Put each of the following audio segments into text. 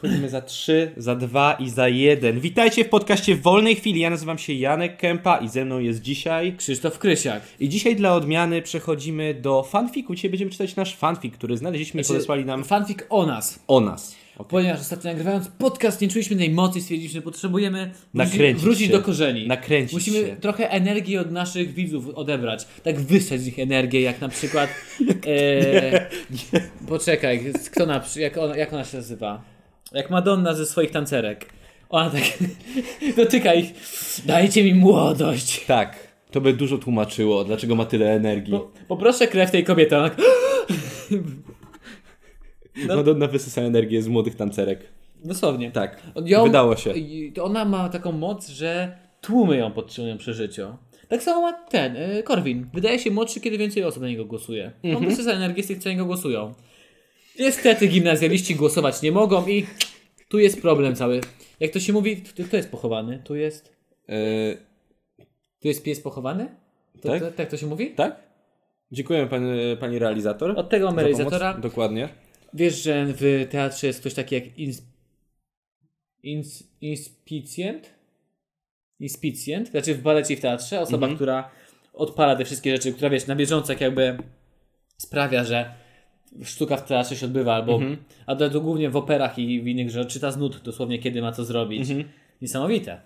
Wchodzimy za 3, za 2 i za 1. Witajcie w podcaście wolnej chwili. Ja nazywam się Janek Kępa i ze mną jest dzisiaj. Krzysztof Krysiak. I dzisiaj dla odmiany przechodzimy do fanfiku. Dzisiaj będziemy czytać nasz fanfic, który znaleźliśmy i Znaczy, podesłali nam Fanfic o nas. o nas. Ponieważ ostatnio nagrywając podcast nie czuliśmy tej mocy i stwierdziliśmy, że potrzebujemy wrócić, Nakręcić wrócić się. do korzeni. Nakręcić Musimy się. trochę energii od naszych widzów odebrać. Tak wysać z nich energię, jak na przykład... e, poczekaj, kto na, jak, ona, jak ona się nazywa? Jak Madonna ze swoich tancerek. Ona tak dotyka ich. Dajcie mi młodość. Tak, to by dużo tłumaczyło, dlaczego ma tyle energii. Po, poproszę krew tej kobiety. Ona... tak- no- Madonna wysysa energię z młodych tancerek. Dosłownie. Tak, Ją- wydało się. Ona ma taką moc, że tłumy ją podtrzymują przy życiu. Tak samo ma ten, y, Korwin. Wydaje się młodszy, kiedy więcej osób na niego głosuje. On wysysa energię z tych, co na niego głosują. Niestety gimnazjaliści głosować nie mogą i tu jest problem cały. Jak to się mówi, kto jest pochowany? Tu jest, E, tu jest pies pochowany? To, Tak? To, tak to się mówi? tak? Dziękuję pani, pani realizator. Od tego mamy realizatora. Dokładnie. Wiesz, że w teatrze jest ktoś taki jak ins... Ins... inspicjent? Inspicjent? Znaczy w balecie i w teatrze osoba, Mhm. która odpala te wszystkie rzeczy, która wiesz, na bieżąco jak jakby sprawia, że sztuka w teatrze się odbywa, albo Mhm. a to, głównie w operach i w innych, że czyta z nut dosłownie kiedy ma co zrobić. Mhm. Niesamowite.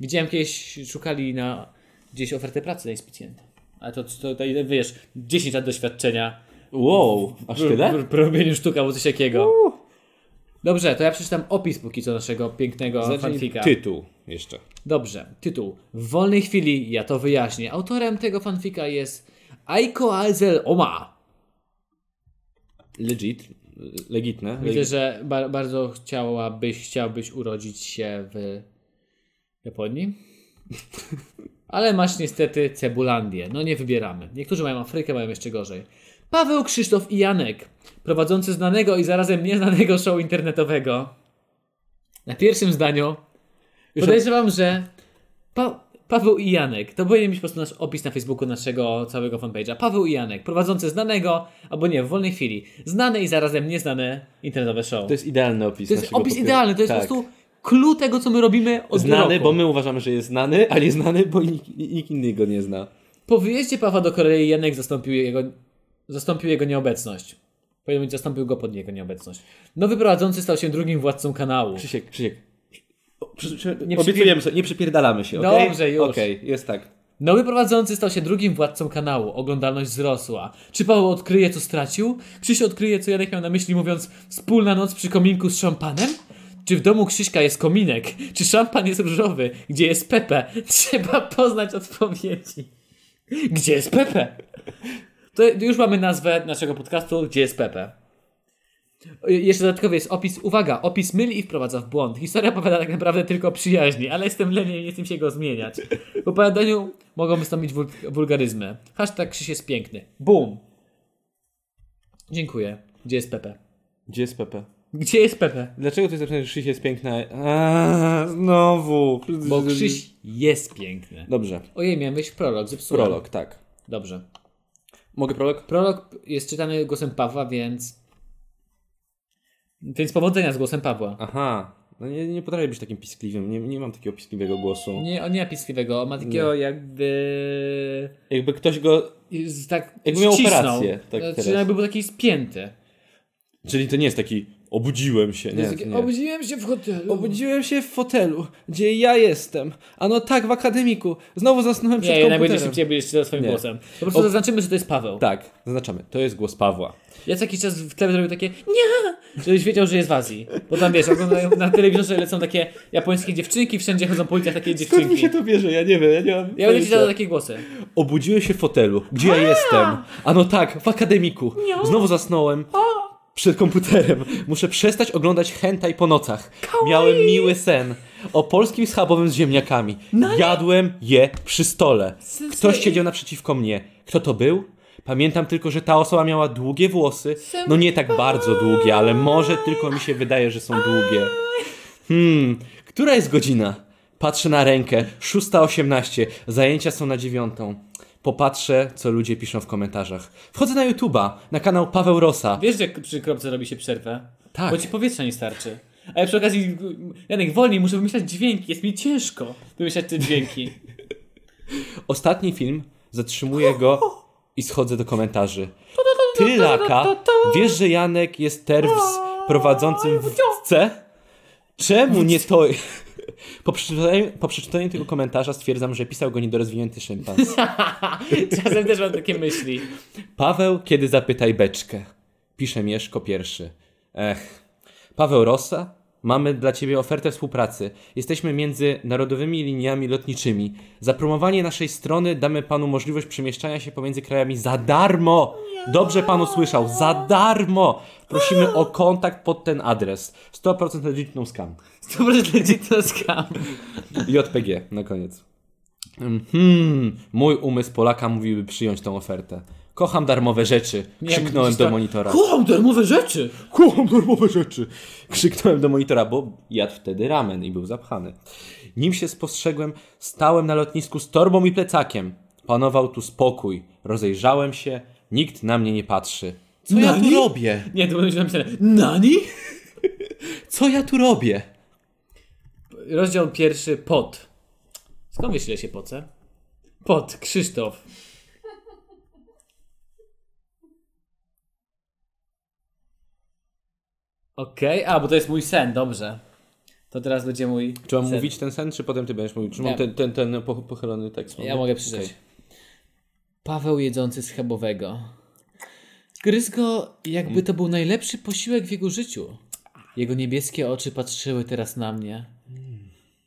Widziałem kiedyś, szukali na gdzieś ofertę pracy na inspicjenta. Ale to, to, to wiesz, 10 lat doświadczenia Wow, aż tyle? w, w robieniu sztuk albo coś takiego. Dobrze, to ja przeczytam opis póki co naszego pięknego Zacznij fanfika. tytuł jeszcze. Dobrze, tytuł. W wolnej chwili ja to wyjaśnię. Autorem tego fanfika jest Aiko Alzel Oma. Legit, legitne. Widzę, że ba bardzo chciałabyś, chciałbyś urodzić się w Japonii. Ale masz niestety Cebulandię. No nie wybieramy. Niektórzy mają Afrykę, mają jeszcze gorzej. Paweł, Krzysztof i Janek, prowadzący znanego i zarazem nieznanego show internetowego. Na pierwszym zdaniu podejrzewam, że pa Paweł i Janek, to powinien być po prostu nasz opis na Facebooku naszego całego fanpage'a. Paweł i Janek, prowadzący znanego, albo nie, w wolnej chwili, znane i zarazem nieznane internetowe show. To jest idealny opis. To jest opis idealny, to jest Tak. po prostu clue tego, co my robimy od Znany, roku. bo my uważamy, że jest znany, a nie znany, bo nikt, nikt inny go nie zna. Po wyjeździe Pawła do Korei Janek zastąpił jego, zastąpił jego nieobecność. Powinien być zastąpił go pod jego nieobecność. Nowy prowadzący stał się drugim władcą kanału. Krzysiek, Krzysiek. O, przy, przy, Nie obiecujemy sobie, nie przypierdalamy się, okej? Dobrze, już. Okej, jest tak. Nowy prowadzący stał się drugim władcą kanału. Oglądalność wzrosła. Czy Paweł odkryje, co stracił? Krzyś odkryje, co Janek miał na myśli, mówiąc wspólna noc przy kominku z szampanem? Czy w domu Krzyśka jest kominek? Czy szampan jest różowy? Gdzie jest Pepe? Trzeba poznać odpowiedzi. Gdzie jest Pepe? To już mamy nazwę naszego podcastu Gdzie jest Pepe? Jeszcze dodatkowo jest opis, uwaga, opis myli i wprowadza w błąd. Historia opowiada tak naprawdę tylko o przyjaźni, ale jestem leniem i nie chcę się go zmieniać. W opowiadaniu mogą wystąpić wul wulgaryzmy. Hashtag Krzyś jest piękny. Boom. Dziękuję. Gdzie jest Pepe? Gdzie jest Pepe? Gdzie jest Pepe? Dlaczego to jest napisane, że Krzyś jest piękna? A, znowu. Bo Krzyś jest piękny. Dobrze. Ojej, miałem wejść w prolog, zepsułem. Prolog, tak. Dobrze. Mogę prolog? Prolog jest czytany głosem Pawła, więc... Więc powodzenia z głosem Pawła. Aha. No nie, nie potrafię być takim piskliwym. Nie, nie mam takiego piskliwego głosu. Nie, on nie ma piskliwego, on ma takiego jakby... Jakby ktoś go... z- tak Jakby miał ścisnął. operację, tak znaczy, teraz. jakby był taki spięty. Czyli to nie jest taki obudziłem się. Nie, Jest to taki, nie. Obudziłem się w hotelu. Obudziłem się w fotelu, gdzie ja jestem. A no tak, w akademiku. Znowu zasnąłem przed Nie, komputerem. szybciej będziesz czytał swoim Nie. głosem. Po prostu O- zaznaczymy, że to jest Paweł. Tak, zaznaczamy. To jest głos Pawła. Ja co jakiś czas w tle zrobił takie nie, żebyś wiedział, że jest w Azji. Bo tam wiesz, oglądają na telewizorze lecą takie japońskie dziewczynki, wszędzie chodzą po ulicach takie dziewczynki. to bierze? Ja nie wiem, ja nie mam Ja będę ci dał takie głosy. Obudziłem się w fotelu. Gdzie ja jestem? A no tak, w akademiku. Znowu zasnąłem. Przed komputerem. Muszę przestać oglądać hentai po nocach. Miałem miły sen. O polskim schabowym z ziemniakami. Jadłem je przy stole. Ktoś siedział naprzeciwko mnie. Kto to był? Pamiętam tylko, że ta osoba miała długie włosy. No nie tak bardzo długie, ale może tylko mi się wydaje, że są długie. Hmm, która jest godzina? Patrzę na rękę. 6.18. Zajęcia są na dziewiątą. Popatrzę, co ludzie piszą w komentarzach. Wchodzę na YouTube'a, na kanał Paweł Rosa. Wiesz, że przy kropce robi się przerwę? Tak. Bo ci powietrza nie starczy. A ja przy okazji, Janek, wolniej, muszę wymyślać dźwięki, jest mi ciężko wymyślać te dźwięki. Ostatni film, zatrzymuję go i schodzę do komentarzy. Ty, Laka, wiesz, że Janek jest terws prowadzącym w C? Czemu nie to... Po przeczytaniu, po przeczytaniu tego komentarza stwierdzam, że pisał go niedorozwinięty szympans. Czasem też mam takie myśli. Paweł, kiedy zapytaj beczkę. Pisze Mieszko pierwszy. Ech. Paweł Rossa, mamy dla Ciebie ofertę współpracy. Jesteśmy między narodowymi liniami lotniczymi. Za promowanie naszej strony damy Panu możliwość przemieszczania się pomiędzy krajami za darmo. Dobrze Panu słyszał, za darmo. Prosimy o kontakt pod ten adres. 100% legit no scam. 100% legit scam. JPG na koniec. Hmm, mój umysł Polaka mówiłby przyjąć tą ofertę. Kocham darmowe rzeczy. Krzyknąłem do to- monitora. Kocham darmowe rzeczy! Kocham darmowe rzeczy. Krzyknąłem do monitora, bo jadł wtedy ramen i był zapchany. Nim się spostrzegłem, stałem na lotnisku z torbą i plecakiem. Panował tu spokój. Rozejrzałem się, nikt na mnie nie patrzy. Co ja tu Nani? robię? Nie, to będzie napisane. Nani? Co ja tu robię? Rozdział pierwszy, pot. Skąd wiesz, ile się poce? Pot, Krzysztof. Okej, a bo to jest mój sen, dobrze. To teraz będzie mój. Czy mam sen. mówić ten sen, czy potem ty będziesz mówił? Czy mam ten, ten, ten po- pochylony tekst? Ja mogę przeczytać. Okej. Paweł jedzący schabowego. Gryzł go, jakby to był najlepszy posiłek w jego życiu. Jego niebieskie oczy patrzyły teraz na mnie.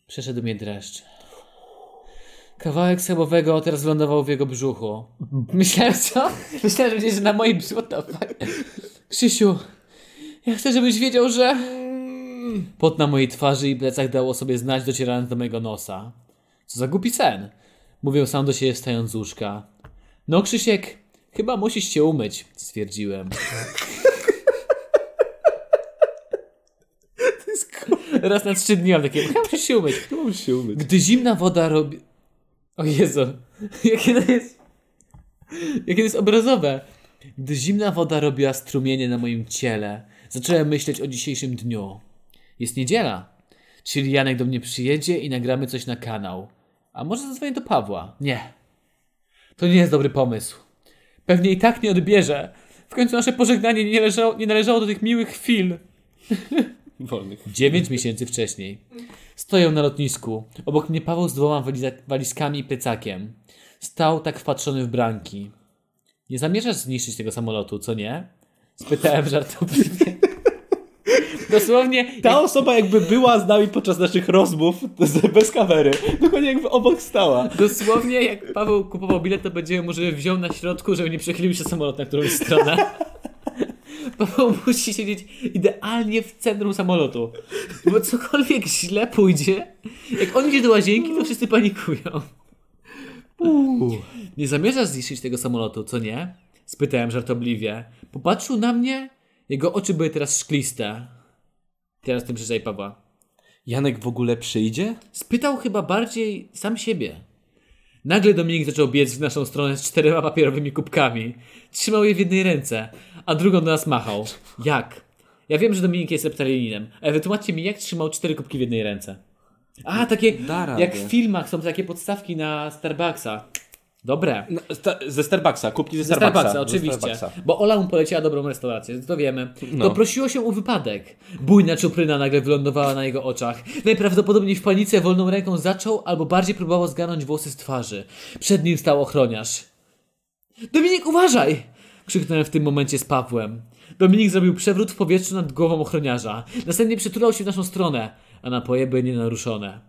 Przeszedł mnie dreszcz. Kawałek schabowego teraz lądował w jego brzuchu. Myślałem, co? Myślałem, że będziesz na moim brzuchu. What the fuck? Krzysiu, ja chcę, żebyś wiedział, że... Pot na mojej twarzy i plecach dało sobie znać, docierając do mojego nosa. Co za głupi sen. Mówię sam do siebie wstając z łóżka. No Krzysiek, chyba musisz się umyć, stwierdziłem. Raz na trzy dni mam takie, chyba musisz się umyć. Mam się umyć. Gdy zimna woda robi... O Jezu, jakie to jest... Jakie to jest obrazowe. Gdy zimna woda robiła strumienie na moim ciele, zacząłem myśleć o dzisiejszym dniu. Jest niedziela, czyli Janek do mnie przyjedzie i nagramy coś na kanał. A może zadzwonię do Pawła? Nie. To nie jest dobry pomysł. Pewnie i tak nie odbierze. W końcu nasze pożegnanie nie należało, nie należało do tych miłych chwil. Wolnych. Dziewięć miesięcy wcześniej. Stoję na lotnisku. Obok mnie Paweł z dwoma waliza- walizkami i plecakiem. Stał tak wpatrzony w branki. Nie zamierzasz zniszczyć tego samolotu, co nie? Spytałem żartobliwie. Dosłownie, Ta osoba jakby była z nami podczas naszych rozmów bez kamery. Dokładnie jakby obok stała. dosłownie jak Paweł kupował bilet, to będziemy mu, żeby wziął na środku, żeby nie przechylił się samolot na którąś stronę. Paweł musi siedzieć idealnie w centrum samolotu. Bo cokolwiek źle pójdzie, jak on idzie do łazienki, to wszyscy panikują. Nie zamierzasz zniszczyć tego samolotu, co nie? Spytałem żartobliwie. Popatrzył na mnie, jego oczy były teraz szkliste. Teraz tym przeczytaj Pawła. Janek w ogóle przyjdzie? Spytał chyba bardziej sam siebie. Nagle Dominik zaczął biec w naszą stronę z czterema papierowymi kubkami. Trzymał je w jednej ręce, a drugą do nas machał. Jak? Ja wiem, że Dominik jest reptilianinem, ale wytłumaczcie mi, jak trzymał cztery kubki w jednej ręce. A, takie, jak w filmach są takie podstawki na Starbucksa. Dobre. No, sta- ze Starbucksa, kubki ze Ze Starbucksa. Starbucksa, ze oczywiście. Starbucksa. Bo Ola mu poleciła dobrą restaurację, to wiemy. No. To prosiło się o wypadek. Bujna czupryna nagle wylądowała na jego oczach. Najprawdopodobniej w panice wolną ręką zaczął albo bardziej próbował zgarnąć włosy z twarzy. Przed nim stał ochroniarz. Dominik, uważaj! Krzyknąłem w tym momencie z Pawłem. Dominik zrobił przewrót w powietrzu nad głową ochroniarza. Następnie przytulał się w naszą stronę, a napoje były nienaruszone.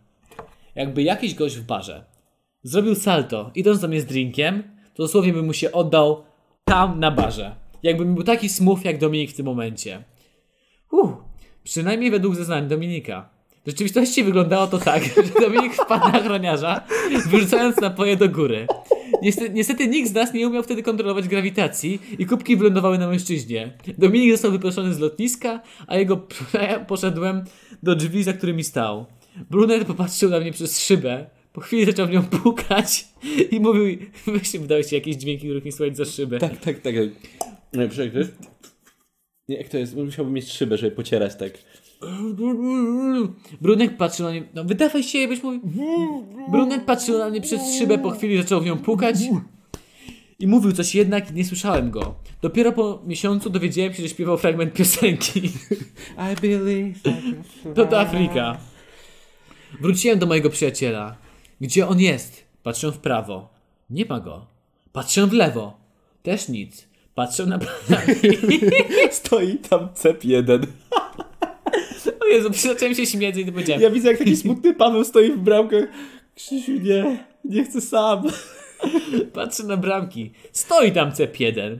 Jakby jakiś gość w barze zrobił salto, idąc do mnie z drinkiem, to dosłownie bym mu się oddał tam na barze. Jakbym był taki smooth jak Dominik w tym momencie. Uh, przynajmniej według zeznań Dominika. W rzeczywistości wyglądało to tak, że Dominik wpadł na ochroniarza, wyrzucając napoje do góry. Niestety, niestety nikt z nas nie umiał wtedy kontrolować grawitacji i kubki wylądowały na mężczyźnie. Dominik został wyproszony z lotniska, a jego poszedłem do drzwi, za którymi stał. Brunet popatrzył na mnie przez szybę. Po chwili zaczął w nią pukać i mówił, weź wydały się jakieś dźwięki, których nie słychać za szybę. Tak, tak, tak. Nie, przecież? Nie, jak to jest? Musiałbym mieć szybę, żeby pocierać tak. Brunek patrzył na mnie. No wydawaj się, byś mówił. Brunek patrzył na mnie przez szybę, po chwili zaczął w nią pukać. I mówił coś jednak, nie słyszałem go. Dopiero po miesiącu dowiedziałem się, że śpiewał fragment piosenki. I believe I. To do Afryka. Wróciłem do mojego przyjaciela. Gdzie on jest? Patrzę w prawo. Nie ma go. Patrzę w lewo. Też nic. Patrzę na Stoi tam CEP1. O Jezu, zacząłem się śmiać i to powiedziałem. Ja widzę, jak taki smutny Paweł stoi w bramkach. Krzysiu, nie, nie chcę sam. Patrzę na bramki. Stoi tam CEP1.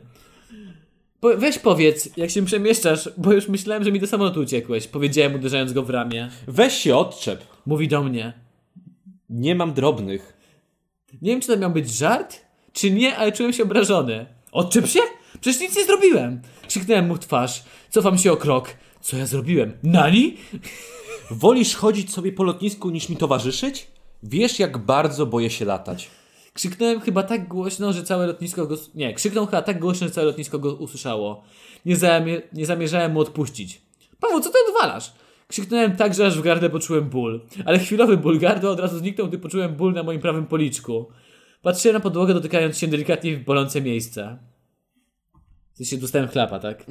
Po, weź powiedz, jak się przemieszczasz, bo już myślałem, że mi do samolotu uciekłeś. Powiedziałem, uderzając go w ramię. Weź się odczep. Mówi do mnie. Nie mam drobnych. Nie wiem, czy to miał być żart, czy nie, ale czułem się obrażony. Odczep się? Przecież nic nie zrobiłem! Krzyknąłem mu w twarz. Cofam się o krok. Co ja zrobiłem? Nani? Wolisz chodzić sobie po lotnisku niż mi towarzyszyć? Wiesz, jak bardzo boję się latać. Krzyknąłem chyba tak głośno, że całe lotnisko go... Nie, krzyknął chyba tak głośno, że całe lotnisko go usłyszało. Nie, zamie... nie zamierzałem mu odpuścić. Paweł, co ty odwalasz? Krzyknąłem tak, że aż w gardle poczułem ból. Ale chwilowy ból gardła od razu zniknął, gdy poczułem ból na moim prawym policzku. Patrzyłem na podłogę, dotykając się delikatnie w bolące miejsca. W sensie dostałem chlapa, tak?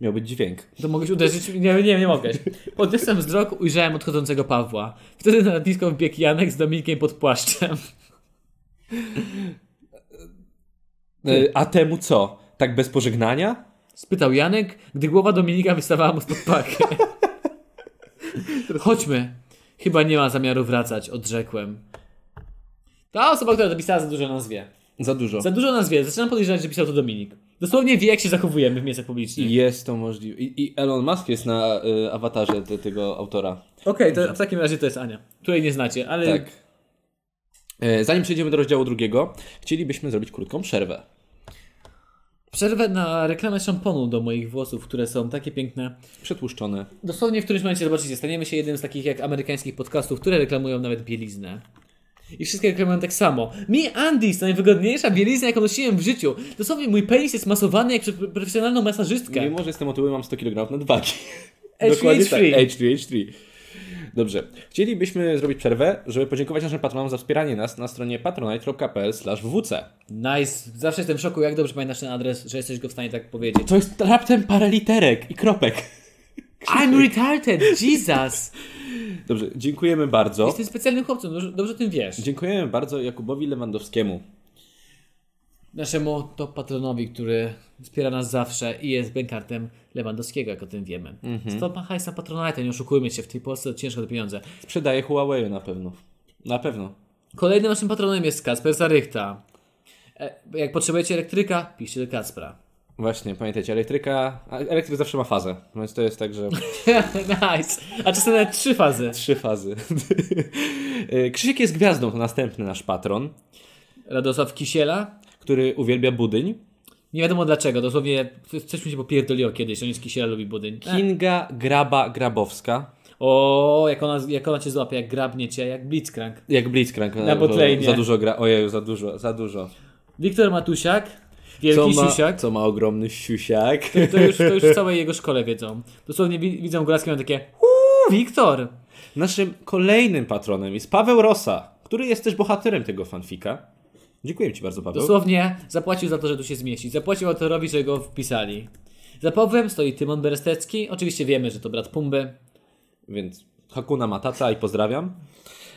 Miał być dźwięk. To mogłeś uderzyć? Nie, nie, nie mogę. Podniosłem wzrok, ujrzałem odchodzącego Pawła. Wtedy na lotnisko wbiegł Janek z Dominikiem pod płaszczem. E, a temu co? Tak bez pożegnania? Spytał Janek, gdy głowa Dominika wystawała mu spod pachy. Chodźmy. Chyba nie ma zamiaru wracać, odrzekłem. Ta osoba, która napisała za dużo nas wie. Za dużo. Za dużo nas wie. Zaczynam podejrzewać, że pisał to Dominik. Dosłownie wie, jak się zachowujemy w miejscach publicznych. Jest to możliwe. I, i Elon Musk jest na y, awatarze te, tego autora. Okej, to w takim razie to jest Ania. Której nie znacie, ale... Tak. E, Zanim przejdziemy do rozdziału drugiego, chcielibyśmy zrobić krótką przerwę. Przerwę na reklamę szamponu do moich włosów, które są takie piękne. Przetłuszczone. Dosłownie w którymś momencie zobaczycie, staniemy się jednym z takich jak amerykańskich podcastów, które reklamują nawet bieliznę. I wszystkie reklamują tak samo. Mi Andis to najwygodniejsza bielizna, jaką nosiłem w życiu. Dosłownie mój penis jest masowany jak przez profesjonalną masażystkę. Mimo, że jestem otyły, mam 100 kg nadwagi. H3H3. Dokładnie tak. H3H3. Dobrze. Chcielibyśmy zrobić przerwę, żeby podziękować naszym patronom za wspieranie nas na stronie patronite.pl wwc. Nice. Zawsze jestem w szoku, jak dobrze pamiętasz ten adres, że jesteś go w stanie tak powiedzieć. To jest raptem parę literek i kropek. I'm retarded, Jesus! Dobrze, dziękujemy bardzo. Jestem specjalnym chłopcem, dobrze, dobrze o tym wiesz. Dziękujemy bardzo Jakubowi Lewandowskiemu. Naszemu top patronowi, który wspiera nas zawsze i jest bankartem Lewandowskiego, jak o tym wiemy. Mhm. Stop ma hajs na Patronite, nie oszukujmy się, w tej Polsce ciężko te pieniądze. Sprzedaje Huawei na pewno. Na pewno. Kolejnym naszym patronem jest Kacper Zarychta. E, jak potrzebujecie elektryka, piszcie do Kacpra. Właśnie, pamiętajcie, elektryka. Elektryk zawsze ma fazę, więc to jest tak, że nice. A czasem nawet trzy fazy. trzy fazy. E, Krzysiek jest gwiazdą, to następny nasz patron, Radosław Kisiela. Który uwielbia budyń. Nie wiadomo dlaczego, dosłownie coś mi się popierdoliło kiedyś, on jest Kisiela, lubi budyń. E. Kinga Graba Grabowska. O, jak ona, jak ona cię złapie, jak grabnie cię, jak Blitzcrank. Jak Blitzcrank. Na bo botlane. Za dużo gra. Ojeju, za dużo, za dużo. Wiktor Matusiak. Wielki co ma, siusiak. Co ma ogromny siusiak. To, to, już, to już w całej jego szkole wiedzą. Dosłownie wi- widzą Góralskie mają takie uuu, Wiktor! Naszym kolejnym patronem jest Paweł Rosa, który jest też bohaterem tego fanfika. Dziękuję Ci bardzo, Paweł. Dosłownie zapłacił za to, że tu się zmieści. Zapłacił autorowi, że go wpisali. Za Pawłem stoi Tymon Berestecki. Oczywiście wiemy, że to brat Pumby. Więc Hakuna Matata i pozdrawiam.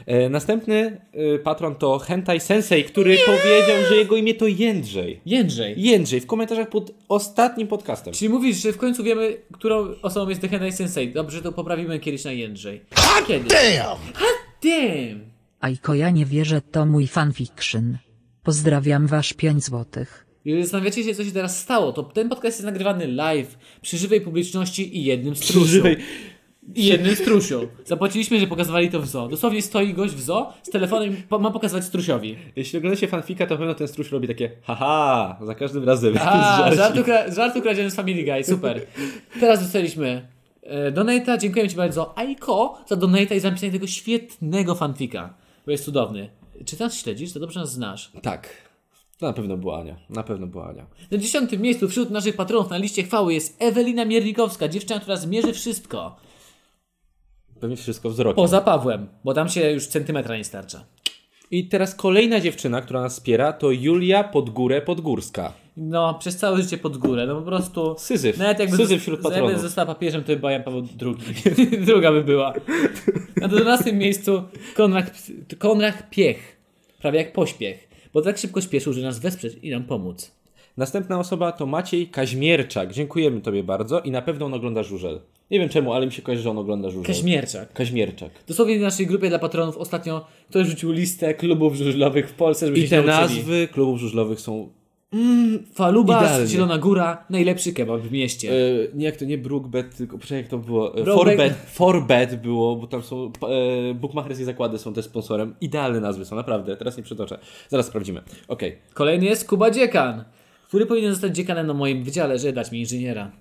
E, następny e, patron to Hentai Sensei, który powiedział, że jego imię to Jędrzej. Jędrzej. Jędrzej w komentarzach pod ostatnim podcastem. Czyli mówisz, że w końcu wiemy, którą osobą jest The Hentai Sensei. Dobrze, to poprawimy kiedyś na Jędrzej. Kiedy? Damn! Damn! Ajko ja nie wierzę to mój fanfiction. Pozdrawiam wasz 5 złotych. Jeżeli zastanawiacie się, co się teraz stało, to ten podcast jest nagrywany live, przy żywej publiczności i jednym strusiu. Żywej. I jednym strusiu. Zapłaciliśmy, że pokazywali to w zoo. Dosłownie stoi gość w zoo z telefonem i po- ma pokazywać strusiowi. Jeśli oglądacie fanfika, to pewno ten struś robi takie haha, za każdym razem. A, Żarcik. żartu, kra- żartu kradziony z Family Guy, super. Teraz dostaliśmy e, donata, dziękujemy Ci bardzo Aiko za donata i za napisanie tego świetnego fanfika, bo jest cudowny. Czy nas śledzisz? To dobrze nas znasz. Tak. To na pewno była Ania. Na pewno była Ania. Na dziesiątym miejscu wśród naszych patronów na liście chwały jest Ewelina Miernikowska, dziewczyna, która zmierzy wszystko. Pewnie wszystko wzrokiem. Poza Pawłem, bo tam się już centymetra nie starcza. I teraz kolejna dziewczyna, która nas wspiera, to Julia Podgórę Podgórska. No, przez całe życie pod górę, no po prostu... Syzyf. Nawet jakby, Syzyf wśród jakby patronów. została papieżem, to by była Jan Paweł II. Druga by była. Na 12 miejscu Konrad, Konrad Piech. Prawie jak pośpiech. Bo tak szybko śpieszył, że nas wesprzeć i nam pomóc. Następna osoba to Maciej Kaźmierczak. Dziękujemy Tobie bardzo i na pewno on ogląda Żużel. Nie wiem czemu, ale mi się kojarzy, że on ogląda Żużel. Kaźmierczak. Kaźmierczak. Dosłownie w naszej grupie dla patronów ostatnio ktoś rzucił listę klubów żużlowych w Polsce, żeby I się te nauczyli. nazwy klubów żużlowych są... Faluba, Idealnie. Zielona Góra, najlepszy kebab w mieście. E, nie jak to nie Brookbet, tylko poczekaj jak to było. E. Forbet, Forbet było, bo tam są e, bookmacherskie zakłady są też sponsorem. Idealne nazwy są, naprawdę. Teraz nie przytoczę. Zaraz sprawdzimy. Okej. Kolejny jest Kuba Dziekan, który powinien zostać dziekanem na moim wydziale, żeby dać mi inżyniera.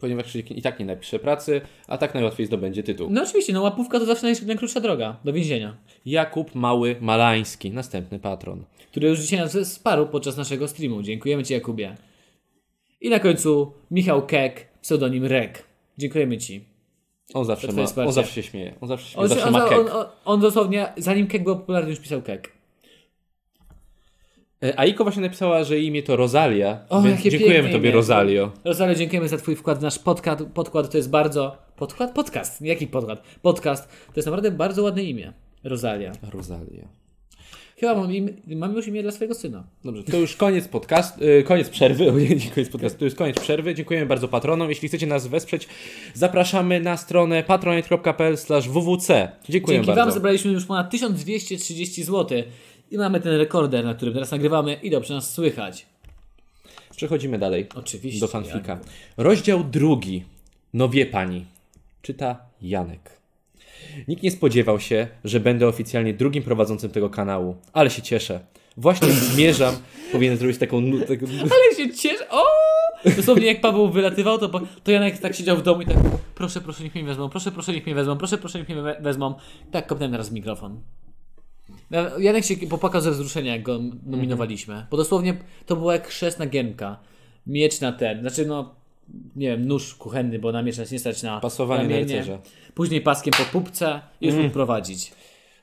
Ponieważ i tak nie napisze pracy, a tak najłatwiej zdobędzie tytuł. No oczywiście, no łapówka to zawsze naj- najkrótsza droga do więzienia. Jakub Mały Malański, następny patron. Który już dzisiaj nas wsparł podczas naszego streamu. Dziękujemy Ci, Jakubie. I na końcu Michał Kek, pseudonim Rek. Dziękujemy Ci. On zawsze, ma, on zawsze się śmieje. On zawsze, śmieje, On, zawsze on, ma on, kek. on, on dosłownie, zanim Kek był popularny, już pisał Kek. E, Aiko właśnie napisała, że imię to Rosalia. O, więc dziękujemy Tobie, imię. Rosalio. Rosario, dziękujemy za Twój wkład w nasz podkład. Podkład to jest bardzo... Podkład? Podcast. Jaki podkład? Podcast. To jest naprawdę bardzo ładne imię. Rosalia. Rosalia. Chyba mam, im, mam już imię dla swojego syna. Dobrze, to już koniec podcast, y, koniec przerwy, o nie, nie koniec podcastu, to jest koniec przerwy. Dziękujemy bardzo patronom. Jeśli chcecie nas wesprzeć, zapraszamy na stronę patronite.pl wwc. Dziękuję Dzięki bardzo. Wam zebraliśmy już ponad 1230 zł i mamy ten rekorder, na którym teraz nagrywamy i dobrze nas słychać. Przechodzimy dalej Oczywiście. do fanfika. Rozdział drugi. No wie pani. Czyta Janek. Nikt nie spodziewał się, że będę oficjalnie drugim prowadzącym tego kanału, ale się cieszę. Właśnie zmierzam, powinien zrobić taką... Ale się cieszę. O! Dosłownie jak Paweł wylatywał, to, to Janek tak siedział w domu i tak proszę, proszę, niech mnie wezmą, proszę, proszę, niech mnie wezmą, proszę, proszę, niech mnie we- wezmą. Tak, kopnąłem teraz mikrofon. Ja- Janek się popłakał ze wzruszenia, jak go nominowaliśmy. Bo dosłownie to było jak chrzest na Gienka. Miecz na ten, znaczy no, nie wiem, nóż kuchenny, bo na miecz nas nie stać na Pasowanie na ramienie. rycerza. Później paskiem po pupce i już mógł prowadzić.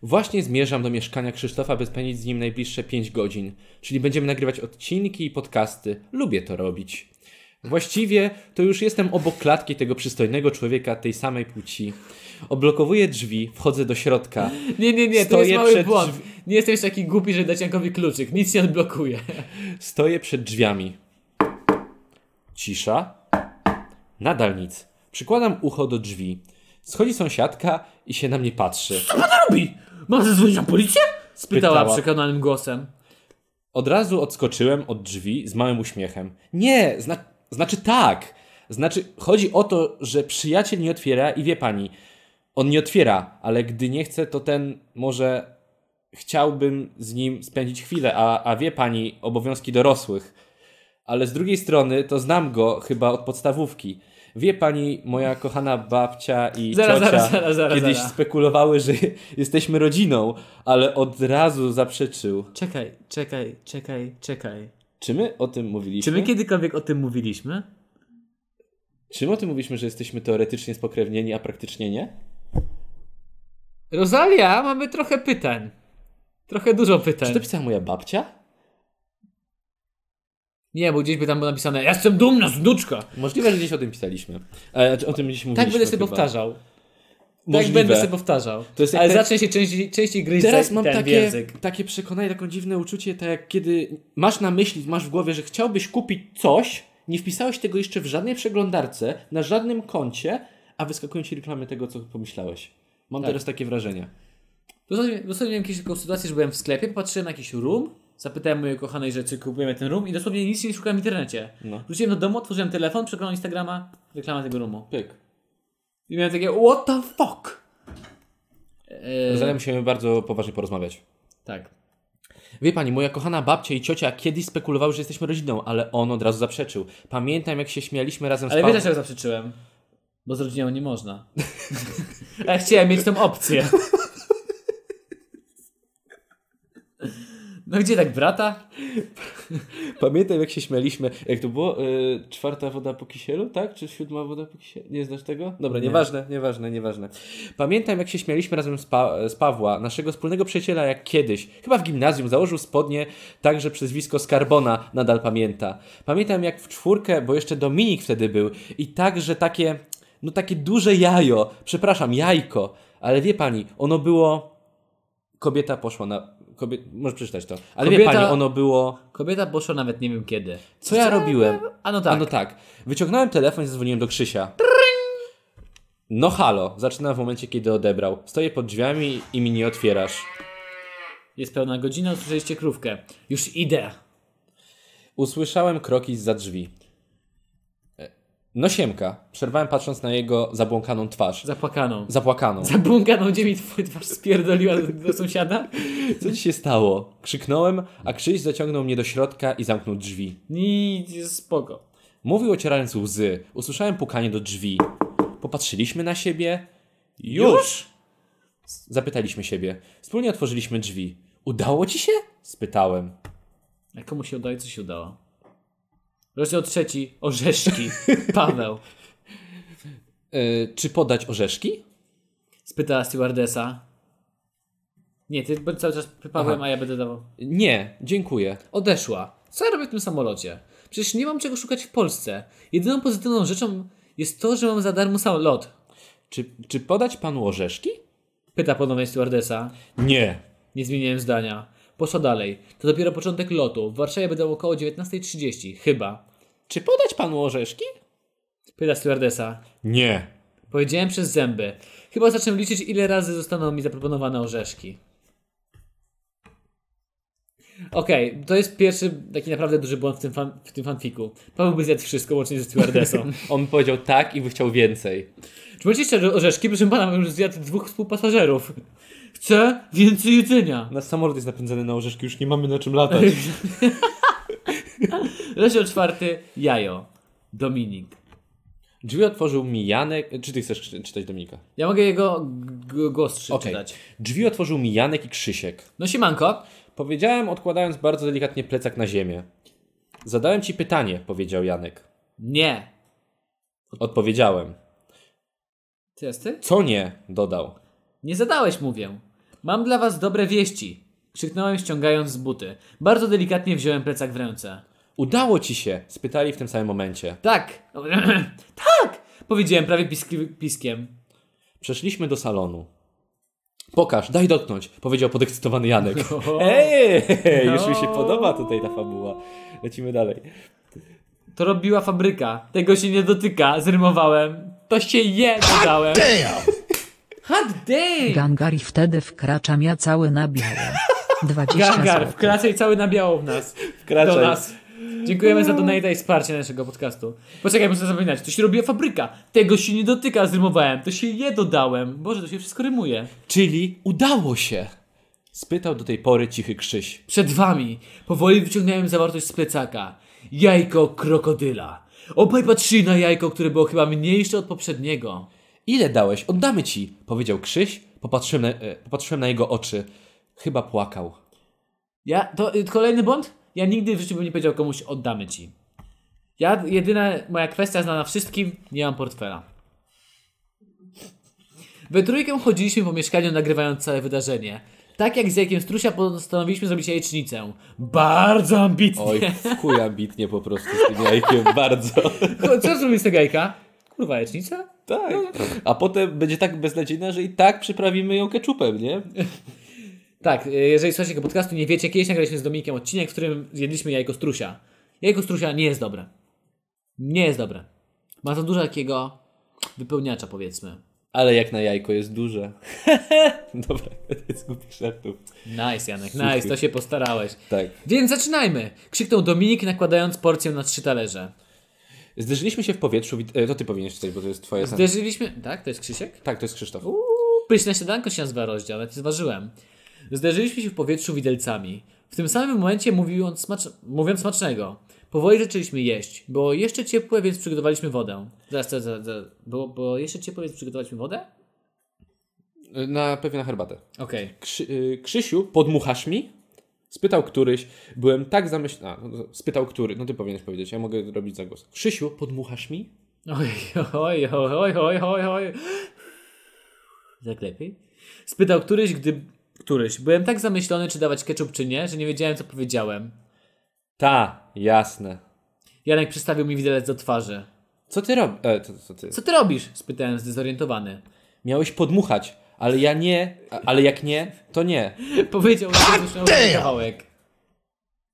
Właśnie zmierzam do mieszkania Krzysztofa, by spędzić z nim najbliższe 5 godzin. Czyli będziemy nagrywać odcinki i podcasty. Lubię to robić. Właściwie to już jestem obok klatki tego przystojnego człowieka tej samej płci. Oblokowuję drzwi, wchodzę do środka. Nie, nie, nie, to jest mały błąd. drzwi- Nie jeszcze taki głupi, że dać Jankowi kluczyk. Nic nie odblokuje. Stoję przed drzwiami. Cisza. Nadal nic. Przykładam ucho do drzwi. Schodzi sąsiadka i się na mnie patrzy. robi? Mam zadzwonić na policję? Spytała Pytała. przekonanym głosem. Od razu odskoczyłem od drzwi z małym uśmiechem. Nie, zna znaczy tak. Znaczy, chodzi o to, że przyjaciel nie otwiera i wie pani, on nie otwiera, ale gdy nie chce, to ten może chciałbym z nim spędzić chwilę, a, a wie pani, obowiązki dorosłych. Ale z drugiej strony, to znam go chyba od podstawówki. Wie pani, moja kochana babcia i Zaraz, ciocia zaraz, zaraz, zaraz, kiedyś zaraz. spekulowały, że jesteśmy rodziną, ale od razu zaprzeczył. Czekaj, czekaj, czekaj, czekaj. Czy my o tym mówiliśmy? Czy my kiedykolwiek o tym mówiliśmy? Czy my o tym mówiliśmy, że jesteśmy teoretycznie spokrewnieni, a praktycznie nie? Rosalia, mamy trochę pytań. Trochę dużo Czy pytań. to pisała moja babcia? Nie, bo gdzieś by tam było napisane Ja jestem dumna z wnuczka. Możliwe, że gdzieś o tym pisaliśmy. E, znaczy, o tym gdzieś mówiliśmy Tak będę sobie chyba. powtarzał. Tak Możliwe. będę sobie powtarzał. To jest jak Ale te- zacznę się częściej, częściej gryźć Teraz mam takie, język. takie przekonanie, taką dziwne uczucie, tak jak kiedy masz na myśli, masz w głowie, że chciałbyś kupić coś, nie wpisałeś tego jeszcze w żadnej przeglądarce, na żadnym koncie, a wyskakują ci reklamy tego, co pomyślałeś. Mam Tak. teraz takie wrażenie. Dosłownie, miałem taką sytuację, że byłem w sklepie, popatrzyłem na jakiś room, zapytałem mojej kochanej rzeczy, kupujemy ten room i dosłownie nic nie szukałem w internecie. No. Wróciłem do domu, otworzyłem telefon, przeglądam Instagrama, reklama tego roomu. Pyk. I miałem takie, what the fuck? Eee, Zatem musimy bardzo poważnie porozmawiać. tak. Wie pani, moja kochana babcia i ciocia kiedyś spekulowały, że jesteśmy rodziną, ale on od razu zaprzeczył. Pamiętam, jak się śmialiśmy razem Ale z wiesz Pawłem. dlaczego zaprzeczyłem? Bo z rodziną nie można. A ja chciałem mieć tą opcję. No gdzie tak brata? Pamiętam jak się śmialiśmy, jak to było? Y, czwarta woda po kisielu, tak? Czy siódma woda po kisielu? Nie znasz tego? Dobra, nieważne, nieważne, nieważne. Pamiętam jak się śmialiśmy razem z, pa z Pawła, naszego wspólnego przyjaciela jak kiedyś. Chyba w gimnazjum założył spodnie, także przezwisko Skarbona nadal pamięta. Pamiętam jak w czwórkę, bo jeszcze Dominik wtedy był i także takie, no takie duże jajo, przepraszam, jajko, ale wie pani, ono było... Kobieta poszła na... Kobiet... Może przeczytać to. Ale wie Kobieta- pani, ono było... Kobieta poszła nawet nie wiem kiedy. Co ja robiłem? A no tak. A no tak. Wyciągnąłem telefon i zadzwoniłem do Krzysia. No halo, zaczynam w momencie, kiedy odebrał. Stoję pod drzwiami i mi nie otwierasz. Jest pełna godzina, usłyszeliście krówkę. Już idę. Usłyszałem kroki za drzwi. No siemka. Przerwałem patrząc na jego zabłąkaną twarz. Zapłakaną. Zapłakaną. Zabłąkaną, gdzie mi twój twarz spierdoliła do, do sąsiada? Co ci się stało? Krzyknąłem, a Krzyś zaciągnął mnie do środka i zamknął drzwi. Nic, spoko. Mówił ocierając łzy. Usłyszałem pukanie do drzwi. Popatrzyliśmy na siebie. Już? Zapytaliśmy siebie. Wspólnie otworzyliśmy drzwi. Udało ci się? Spytałem. A komu się udało i co się udało? Rozdział trzeci. Orzeszki. Paweł. E, czy podać orzeszki? Spytała stewardesa. Nie, ty bądź cały czas Pawłem, Aha. a ja będę dawał. Nie, dziękuję. Odeszła. Co ja robię w tym samolocie? Przecież nie mam czego szukać w Polsce. Jedyną pozytywną rzeczą jest to, że mam za darmo samolot. Czy, czy podać panu orzeszki? Pyta ponownie stewardesa. Nie. Nie zmieniłem zdania. Poszła dalej. To dopiero początek lotu. W Warszawie będę około 19.30. Chyba. Czy podać panu orzeszki? Pyta stewardesa. Nie. Powiedziałem przez zęby. Chyba zacznę liczyć, ile razy zostaną mi zaproponowane orzeszki. Okej, to jest pierwszy taki naprawdę duży błąd w tym, fan, w tym fanfiku. Paweł by zjadł wszystko, łącznie ze stewardesą. On powiedział tak i by chciał więcej. Czy macie jeszcze orzeszki? Proszę pana, już zjadł dwóch współpasażerów. Chcę więcej jedzenia. Nasz samolot jest napędzany na orzeszki, już nie mamy na czym latać. Rozdział czwarty. Jajo. Dominik. Drzwi otworzył mi Janek. Czy ty chcesz czy- czytać Dominika? Ja mogę jego głos Okej. czytać. Drzwi otworzył mi Janek i Krzysiek. No siemanko. Powiedziałem, odkładając bardzo delikatnie plecak na ziemię. Zadałem ci pytanie, powiedział Janek. Nie. Odpowiedziałem. Jest ty? Co nie? dodał. Nie zadałeś, mówię. Mam dla was dobre wieści. Krzyknąłem ściągając z buty. Bardzo delikatnie wziąłem plecak w ręce. Udało ci się? spytali w tym samym momencie. Tak. tak! Powiedziałem prawie piski, piskiem. Przeszliśmy do salonu. Pokaż, daj dotknąć, powiedział podekscytowany Janek. O. Ej, już mi się podoba tutaj ta fabuła. Lecimy dalej. To robiła fabryka. Tego się nie dotyka. Zrymowałem. To się je, dodałem. Hot damn! Gangari wtedy wkraczam ja cały na białe. 20 Gangar, złotych. wkracaj cały nabiało w nas. Wkraczaj. Do nas. Dziękujemy za donate i wsparcie naszego podcastu. Poczekaj, muszę zapominać. To się robiła fabryka. Tego się nie dotyka, zrymowałem. To się je dodałem. Boże, to się wszystko rymuje. Czyli udało się. Spytał do tej pory cichy Krzyś. Przed wami powoli wyciągnąłem zawartość z plecaka. Jajko krokodyla. Obaj patrzyli na jajko, które było chyba mniejsze od poprzedniego. Ile dałeś? Oddamy ci, powiedział Krzyś. Popatrzyłem na, e, popatrzyłem na jego oczy. Chyba płakał. Ja, to y, kolejny błąd? Ja nigdy w życiu bym nie powiedział komuś oddamy ci. Ja, jedyna moja kwestia znana wszystkim, nie mam portfela. We trójkę chodziliśmy po mieszkaniu nagrywając całe wydarzenie. Tak jak z Jajkiem Strusia postanowiliśmy zrobić jajecznicę. Bardzo ambitnie. Oj, w chuj ambitnie po prostu z tym jajkiem, bardzo. Co zrobić z tego jajka? Kurwa, jajecznica? Tak. A potem będzie tak beznadziejna, że i tak przyprawimy ją keczupem, nie? Tak, y, jeżeli słuchacie tego podcastu, nie wiecie, kiedyś nagraliśmy z Dominikiem odcinek, w którym zjedliśmy jajko strusia. Jajko strusia nie jest dobre. Nie jest dobre. Ma za dużo takiego wypełniacza, powiedzmy. Ale jak na jajko jest duże. Dobra, to jest głupi żartów. Nice, Janek, nice, to się postarałeś. Tak. Więc zaczynajmy! Krzyknął Dominik, nakładając porcję na trzy talerze. Zderzyliśmy się w powietrzu. e, To ty powinieneś czytać, bo to jest twoje... Zderzyliśmy... Tak, to jest Krzysiek? Tak, to jest Krzysztof. Uuu, pyszne śniadanko się nazywa rozdział, nawet nie zważyłem. Zderzyliśmy się w powietrzu widelcami. W tym samym momencie mówiąc, smacz... mówiąc smacznego. Powoli zaczęliśmy jeść. Było jeszcze ciepłe, więc przygotowaliśmy wodę. Zaraz, zaraz, zaraz. Było, było jeszcze ciepłe, więc przygotowaliśmy wodę? Na pewnie na herbatę. Okej. Krzy, y, Krzysiu, podmuchasz mi? Spytał któryś, byłem tak zamyślony. No, spytał który, no ty powinieneś powiedzieć, ja mogę robić zagłos. Krzysiu, podmuchasz mi? Oj, oj, oj, oj, oj, oj, oj. Tak lepiej? Spytał któryś, gdy... Któryś. Byłem tak zamyślony, czy dawać ketchup, czy nie, że nie wiedziałem, co powiedziałem. Ta, jasne. Janek przystawił mi widelec do twarzy. Co ty robisz? E, co, co ty? Co ty robisz? Spytałem zdezorientowany. Miałeś podmuchać, ale ja nie, a- ale jak nie, to nie. Powiedział na kawałek.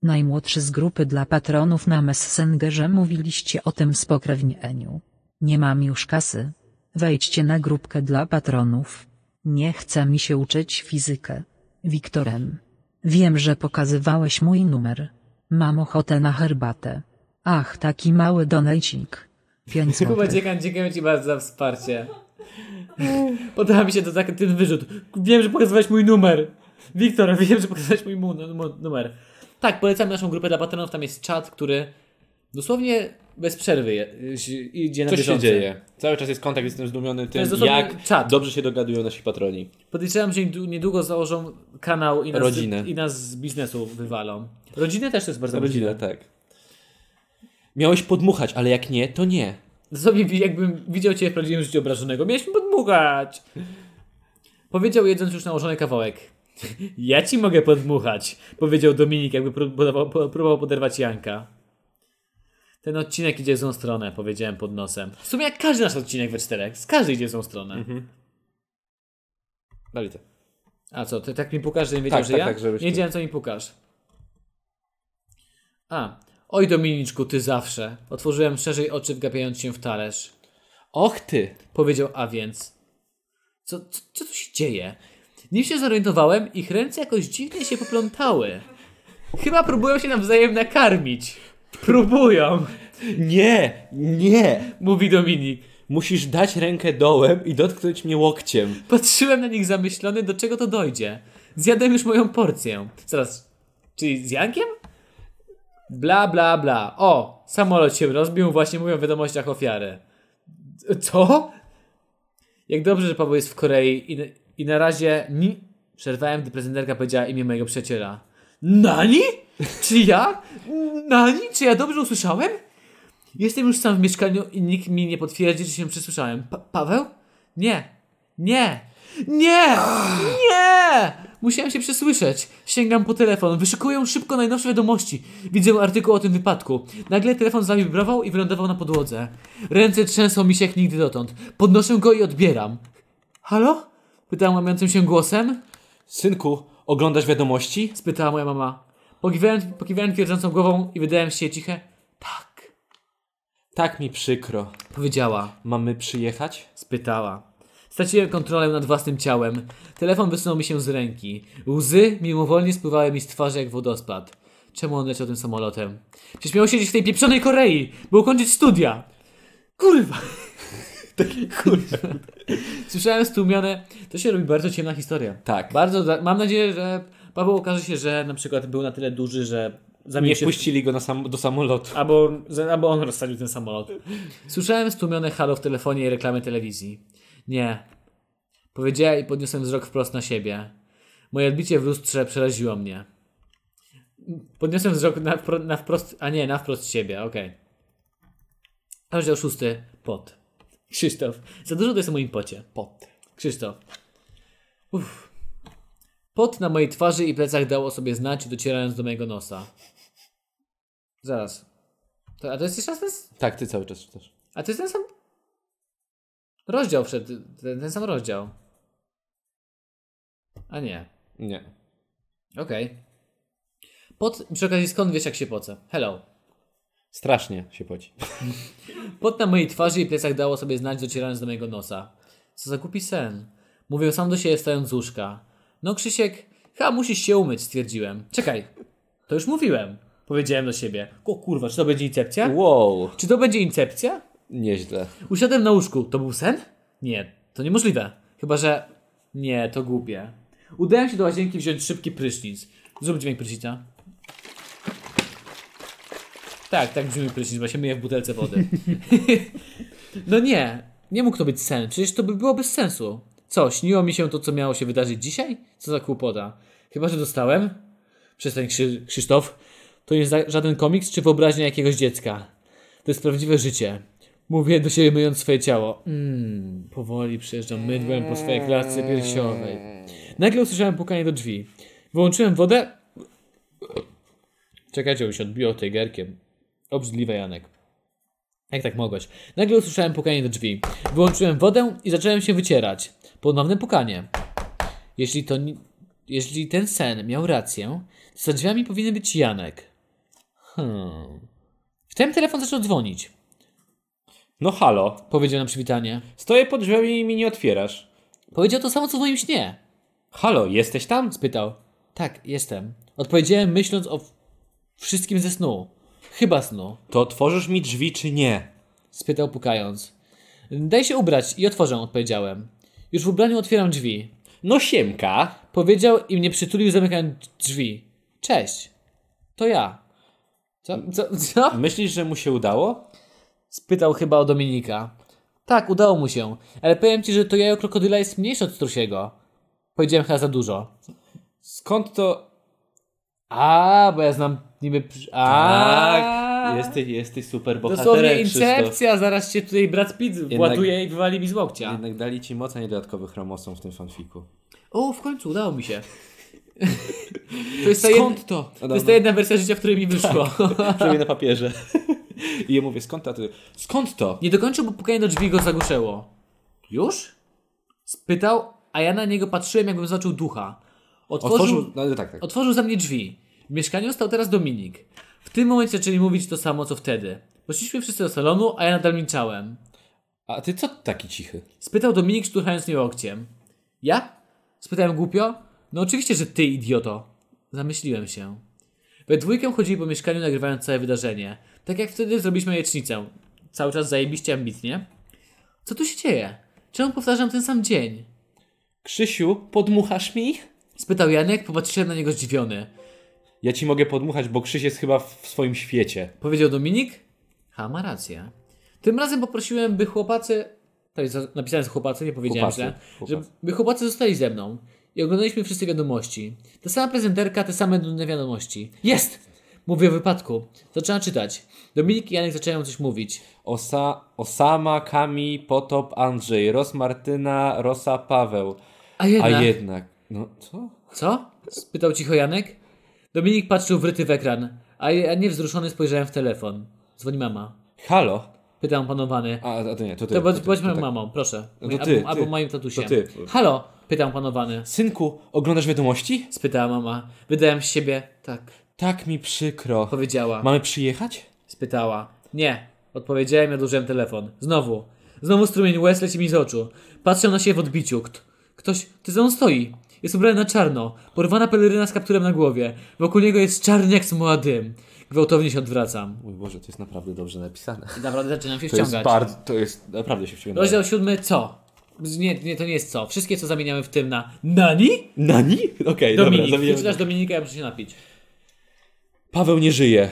Najmłodszy z grupy dla patronów na Messengerze mówiliście o tym spokrewnieniu. Nie mam już kasy. Wejdźcie na grupkę dla patronów. Nie chce mi się uczyć fizykę. Wiktorem. Wiem, że pokazywałeś mój numer. Mam ochotę na herbatę. Ach, taki mały donajcik. Pięć Kuba. Dziekan, dziękuję Ci bardzo za wsparcie. Podoba mi się to tak, ten wyrzut. Wiem, że pokazywałeś mój numer. Wiktor, wiem, że pokazywałeś mój numer. Tak, polecam naszą grupę dla patronów. Tam jest czat, który dosłownie bez przerwy je, idzie na Coś się bieżąco. dzieje. Cały czas jest kontakt, jestem zdumiony tym, jest jak czat. dobrze się dogadują nasi patroni. Podejrzewam, że niedłu- niedługo założą kanał i nas, Rodzinę. i nas z biznesu wywalą. Rodzinę też to jest bardzo Rodzinę, możliwe. tak. Miałeś podmuchać, ale jak nie, to nie. Wi- jakbym widział Cię w prawdziwym życiu obrażonego. Mieliśmy podmuchać. Powiedział jedząc już nałożony kawałek. Ja ci mogę podmuchać, powiedział Dominik, jakby pró- próbował, próbował poderwać Janka. Ten odcinek idzie w złą stronę, powiedziałem pod nosem. W sumie jak każdy nasz odcinek we czterech. Z każdy idzie w złą stronę. Dalej ty. A co, ty tak mi pukasz, że nie wiedział, Tak, że tak, ja? tak, żebyś nie wiedziałem, co mi pukasz. A. Oj Dominiczku, ty zawsze. Otworzyłem szerzej oczy, wgapiając się w talerz. Och ty. Powiedział a więc. Co, co, co tu się dzieje? Nim się zorientowałem, ich ręce jakoś dziwnie się poplątały. Chyba próbują się nawzajem nakarmić. Próbują, Nie, nie. mówi Dominik. Musisz dać rękę dołem i dotknąć mnie łokciem. Patrzyłem na nich zamyślony, do czego to dojdzie. Zjadłem już moją porcję. Zaraz, czyli z Jankiem? Bla, bla, bla. O, samolot się rozbił, właśnie mówią w wiadomościach ofiary. Co? Jak dobrze, że Paweł jest w Korei i, i na razie ni... Przerwałem, gdy prezenterka powiedziała imię mojego przyjaciela. Nani? Czy ja? Nani? Czy ja dobrze usłyszałem? Jestem już sam w mieszkaniu i nikt mi nie potwierdzi, że się przesłyszałem. Pa Paweł? Nie. Nie. Nie! Nie! Musiałem się przesłyszeć. Sięgam po telefon, wyszukuję szybko najnowsze wiadomości. Widzę artykuł o tym wypadku. Nagle telefon zawibrował i wylądował na podłodze. Ręce trzęsą mi się jak nigdy dotąd. Podnoszę go i odbieram. Halo? Pytałem łamiącym się głosem. Synku, oglądasz wiadomości? Spytała moja mama. Pokiwałem, pokiwałem twierdzącą głową i wydałem się ciche. Tak. Tak mi przykro. Powiedziała. Mamy przyjechać? Spytała. Straciłem kontrolę nad własnym ciałem. Telefon wysunął mi się z ręki. Łzy mimowolnie spływały mi z twarzy jak wodospad. Czemu on leciał tym samolotem? Przecież miał siedzieć w tej pieprzonej Korei, by ukończyć studia. Kurwa. Kurwa. Słyszałem stłumione. To się robi bardzo ciemna historia. Tak. Bardzo. Mam nadzieję, że Paweł okaże się, że na przykład był na tyle duży, że zamienił Nie wpuścili go sam, do samolotu. Albo, albo on rozsadził ten samolot. Słyszałem stłumione halo w telefonie i reklamy telewizji. Nie. Powiedziałem i podniosłem wzrok wprost na siebie. Moje odbicie w lustrze przeraziło mnie. Podniosłem wzrok na, na wprost, a nie, na wprost siebie, okej. Rozdział szósty. Pot. Krzysztof. Za dużo to jest o moim pocie. Pot. Krzysztof. Uff. Pot na mojej twarzy i plecach dał o sobie znać, docierając do mojego nosa. Zaraz. To, a to jest jeszcze raz ten, Tak, ty cały czas czytasz. A to jest ten sam rozdział przed, ten, ten sam rozdział. A nie. Nie. Okej. Pot, przy okazji skąd wiesz jak się poce? Hello. Strasznie się poci. Pot na mojej twarzy i plecach dało sobie znać, docierając do mojego nosa. Co za głupi sen. Mówię sam do siebie wstając z łóżka. No Krzysiek, chyba musisz się umyć, stwierdziłem. Czekaj, to już mówiłem. Powiedziałem do siebie. O kurwa, czy to będzie incepcja? Wow. Czy to będzie incepcja? Nieźle. Usiadłem na łóżku. To był sen? Nie, to niemożliwe. Chyba, że... Nie, to głupie. Udałem się do łazienki wziąć szybki prysznic. Zrób dźwięk prysznica. Tak, tak brzmi prysznic, bo się myję w butelce wody. no nie, nie mógł to być sen. Przecież to by było bez sensu. Co, śniło mi się to, co miało się wydarzyć dzisiaj? Co za kłopota. Chyba, że dostałem? Przestań Krzy- Krzysztof. To nie za- żaden komiks czy wyobraźnia jakiegoś dziecka. To jest prawdziwe życie. Mówię do siebie myjąc swoje ciało. Mmm, powoli przejeżdżam mydłem po swojej klatce piersiowej. Nagle usłyszałem pukanie do drzwi. Wyłączyłem wodę. Czekajcie, się odbiło tejgerkiem. Obrzydliwe Janek. Jak tak mogłeś? Nagle usłyszałem pukanie do drzwi. Wyłączyłem wodę i zacząłem się wycierać. Ponowne pukanie. Jeśli to. Jeśli ten sen miał rację, to za drzwiami powinien być Janek. Hmm. Wtem telefon zaczął dzwonić. No halo, Powiedział na przywitanie. stoję pod drzwiami i mi nie otwierasz. Powiedział to samo co w moim śnie. Halo, jesteś tam? Spytał. Tak, jestem. Odpowiedziałem myśląc o wszystkim ze snu. Chyba snu. To otworzysz mi drzwi czy nie? Spytał pukając. Daj się ubrać i otworzę, odpowiedziałem. Już w ubraniu otwieram drzwi. No siemka. Powiedział i mnie przytulił zamykając drzwi. Cześć. To ja. Co? Co? co? Myślisz, że mu się udało? Spytał chyba o Dominika. Tak, udało mu się. Ale powiem ci, że to jajo krokodyla jest mniejsze od strusiego. Powiedziałem chyba za dużo. Skąd to... A, bo ja znam niby... A, Jesteś, jesteś super Dosłownie bohaterem, Krzysztof. incepcja, zaraz cię tutaj Brad Pitt właduje i wywali mi z łokcia. Jednak dali ci moc, a nie dodatkowy chromosom w tym fanfiku. O, w końcu udało mi się. To jest Skąd to? To jest ta jedna wersja życia, w której mi wyszło. Przynajmniej na papierze. I ja mówię, skąd to? Skąd to? Nie dokończył, bo pukanie do drzwi go zagłuszyło. Już? Spytał, a ja na niego patrzyłem, jakbym zobaczył ducha. Otworzył, Otworzył... No tak, tak. otworzył za mnie drzwi. W mieszkaniu stał teraz Dominik. W tym momencie zaczęli mówić to samo, co wtedy. Poszliśmy wszyscy do salonu, a ja nadal milczałem. A ty co taki cichy? Spytał Dominik, szturchając mnie łokciem. Ja? Spytałem głupio. No oczywiście, że ty, idioto. Zamyśliłem się. We dwójkę chodzili po mieszkaniu, nagrywając całe wydarzenie. Tak jak wtedy zrobiliśmy jajecznicę. Cały czas zajebiście ambitnie. Co tu się dzieje? Czemu powtarzam ten sam dzień? Krzysiu, podmuchasz mi? Spytał Janek, popatrzyłem na niego zdziwiony. Ja ci mogę podmuchać, bo Krzyś jest chyba w swoim świecie. Powiedział Dominik? Ha, ma rację. Tym razem poprosiłem, by chłopacy. Napisane z chłopacy, nie powiedziałem Chłopacy, źle. chłopacy. Żeby chłopacy zostali ze mną. I oglądaliśmy wszyscy wiadomości. Ta sama prezenterka, te same nudne wiadomości. Jest! Mówię o wypadku. Zaczęłam czytać. Dominik i Janek zaczęły coś mówić. Osa, Osama, Kami, Potop, Andrzej, Ros Martyna, Rosa, Paweł. A jednak. A jednak... No co? Co? spytał cicho Janek. Dominik patrzył wryty w ekran, a ja niewzruszony spojrzałem w telefon. Dzwoni mama. Halo? Pytam panowany. A, a to nie, to ty. To ty, bądź to moją tak. mamą, proszę. No to albo, ty, ty. albo moim tatusiem. To ty. Halo? Pytam panowany. Synku, oglądasz wiadomości? Spytała mama. Wydałem z siebie. Tak. Tak mi przykro. Powiedziała. Mamy przyjechać? Spytała. Nie. Odpowiedziałem i odłożyłem telefon. Znowu. Znowu strumień łez leci mi z oczu. Patrzę na siebie w odbiciu. Kt ktoś... Ty za mną stoi. Jest ubrany na czarno. Porwana peleryna z kapturem na głowie. Wokół niego jest czarny jak smoła dym. Gwałtownie się odwracam. Mój Boże, to jest naprawdę dobrze napisane. I naprawdę zaczynam się To jest wciągać. bardzo, to jest, naprawdę się wciąga. Rozdział siódmy co? Nie, nie, to nie jest co. Wszystkie co zamieniamy w tym na Nani? Nani? Okej, dobra, Dominik. Ty zamieniamy. czytasz Dominika, ja muszę się napić. Paweł nie żyje.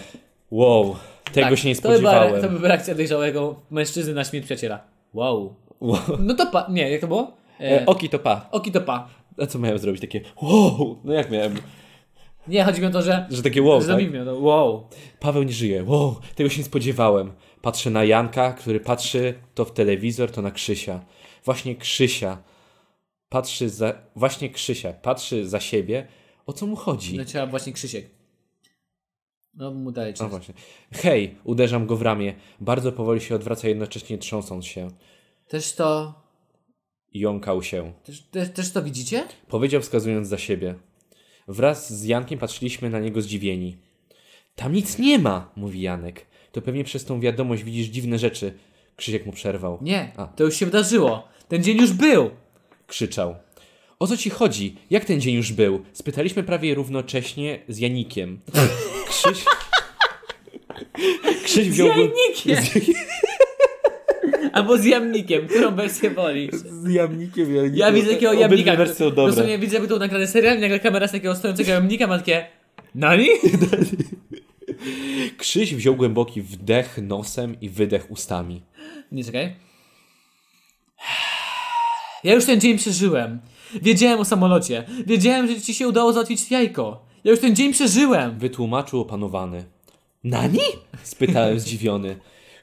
Wow, tego Tak, się nie To by, była, spodziewałem. to by była reakcja dojrzałego mężczyzny na śmierć przyjaciela. Wow. Wow. No to pa... Nie, jak to było? E, oki to pa. oki to pa. A co miałem zrobić? Takie wow, no jak miałem? Nie, chodzi mi o to, że... Że takie wow, że tak? To wow. Paweł nie żyje. Wow, tego się nie spodziewałem. Patrzę na Janka, który patrzy to w telewizor, to na Krzysia. Właśnie Krzysia. Patrzy za... Właśnie Krzysia. Patrzy za siebie. O co mu chodzi? No trzeba właśnie Krzysiek. No mu daje No czas. właśnie. Hej, uderzam go w ramię. Bardzo powoli się odwraca, jednocześnie trząsąc się. Też to... Jąkał się. Też, też, też to widzicie? Powiedział wskazując za siebie. Wraz z Jankiem patrzyliśmy na niego zdziwieni. Tam nic nie ma, mówi Janek. To pewnie przez tą wiadomość widzisz dziwne rzeczy. Krzysiek mu przerwał. Nie, A. to już się wydarzyło. Ten dzień już był. Krzyczał. O co ci chodzi? Jak ten dzień już był? Spytaliśmy prawie równocześnie z Janikiem. Krzyś... Krzyś wziął go... Janikiem. Albo z jamnikiem. Którą wersję wolisz? Z jamnikiem, Janikiem. Ja widzę takiego jamnika. wersje dobre. Dosłownie widzę, jakby to nagrany serial i nagle kamera z takiego stojącego jamnika ma takie... Nani? Krzyś wziął głęboki wdech nosem i wydech ustami. Nie, czekaj. Ja już ten dzień przeżyłem. Wiedziałem o samolocie. Wiedziałem, że ci się udało załatwić jajko. Ja już ten dzień przeżyłem. Wytłumaczył opanowany. Nani? Spytałem zdziwiony.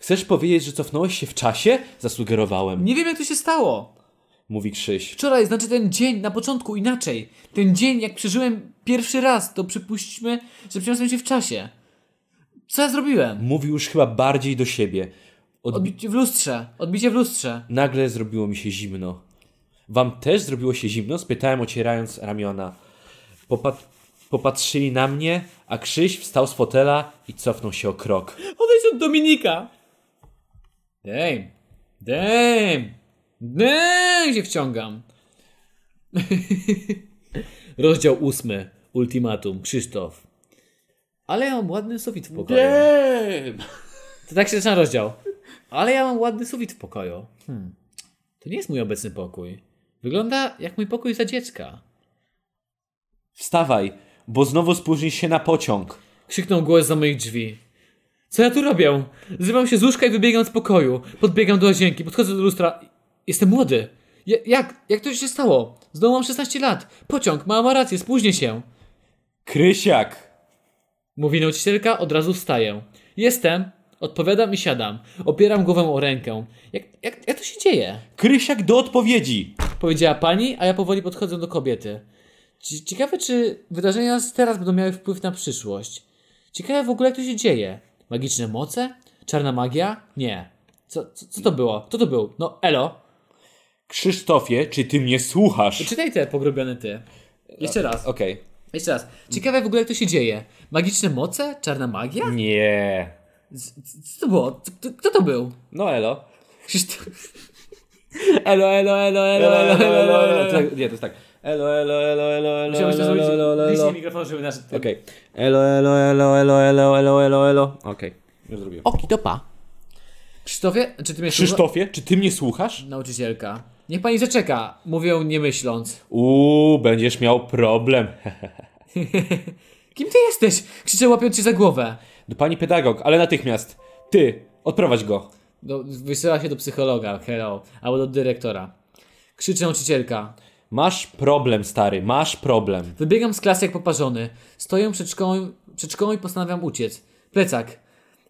Chcesz powiedzieć, że cofnąłeś się w czasie? Zasugerowałem. Nie wiem jak to się stało. Mówi Krzyś. Wczoraj, znaczy ten dzień na początku inaczej. Ten dzień jak przeżyłem pierwszy raz, to przypuśćmy, że przeniosłem się w czasie. Co ja zrobiłem? Mówił już chyba bardziej do siebie. Odbi- Odbicie w lustrze. Odbicie w lustrze. Nagle zrobiło mi się zimno. Wam też zrobiło się zimno? Spytałem ocierając ramiona. Popat- popatrzyli na mnie, a Krzyś wstał z fotela i cofnął się o krok. Odejdź od Dominika. Damn. Damn. Damn się wciągam. Rozdział ósmy. Ultimatum. Krzysztof. Ale ja mam ładny sufit w pokoju. To tak się zaczyna rozdział. Ale ja mam ładny sufit w pokoju. Hmm. To nie jest mój obecny pokój. Wygląda jak mój pokój za dziecka. Wstawaj, bo znowu spóźnisz się na pociąg. Krzyknął głos za moich drzwi. Co ja tu robię? Zrywam się z łóżka i wybiegam z pokoju. Podbiegam do łazienki, podchodzę do lustra. Jestem młody. Ja, jak? Jak to się stało? Znowu mam 16 lat. Pociąg, mama ma rację, spóźnię się. Krysiak! Mówi nauczycielka, od razu wstaję. Jestem. Odpowiadam i siadam. Opieram głowę o rękę. Jak, jak, jak to się dzieje? Krysiak do odpowiedzi! Powiedziała pani, a ja powoli podchodzę do kobiety. Ci- Ciekawe, czy wydarzenia z teraz będą miały wpływ na przyszłość. Ciekawe w ogóle, jak to się dzieje. Magiczne moce? Czarna magia? Nie. Co, co, co to było? Kto to był? No, elo. Krzysztofie, czy ty mnie słuchasz? Czytaj te pogrobione ty. Jeszcze raz. Okej. Jeszcze raz. Ciekawe w ogóle, jak to się dzieje. Magiczne moce? Czarna magia? Nie. Co to było? Kto, to był? No elo. Krzysztof. Elo, elo, elo, elo, elo, elo, elo, elo. Tak, Nie, to jest tak. Elo, elo, elo, elo, elo, Musiałbyś to elo, zrobić elo, elo, bliżej elo. mikrofonu, żeby nasz... Okej. Elo, elo, elo, elo, elo, elo, elo, elo. Okej, już zrobiłem. Okidopa. Krzysztofie, czy ty mnie słucha- Krzysztofie, czy ty mnie słuchasz? Nauczycielka. Niech pani zaczeka, mówią nie myśląc. Uuu, będziesz miał problem. Kim ty jesteś? Krzyczę łapiąc cię za głowę. Do pani pedagog, ale natychmiast. Ty, odprowadź go. Do, wysyła się do psychologa, hello, albo do dyrektora. Krzyczy nauczycielka. Masz problem, stary, masz problem. Wybiegam z klasy jak poparzony. Stoję przed szkołą, przed szkołą i postanawiam uciec. Plecak.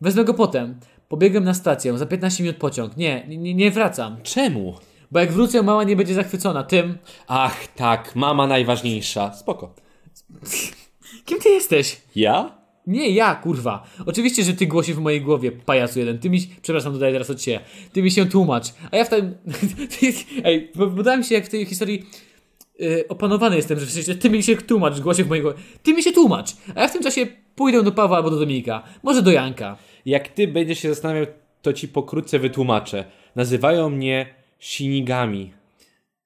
Wezmę go potem. Pobiegłem na stację, za 15 minut pociąg. Nie, nie, nie wracam. Czemu? Bo jak wrócę, mama nie będzie zachwycona tym. Ach, tak, mama najważniejsza. Spoko. Kim ty jesteś? Ja? Nie ja, kurwa. Oczywiście, że ty głosisz w mojej głowie, pajacu jeden. Ty mi, przepraszam, dodaję teraz od ciebie. Ty mi się tłumacz. A ja w tym, ty, ej, bo- wydaje mi się, jak w tej historii yy, opanowany jestem, że ty mi się tłumacz, mojej głowie. Ty mi się tłumacz. A ja w tym czasie pójdę do Pawła albo do Dominika. Może do Janka. Jak ty będziesz się zastanawiał, to ci pokrótce wytłumaczę. Nazywają mnie Shinigami.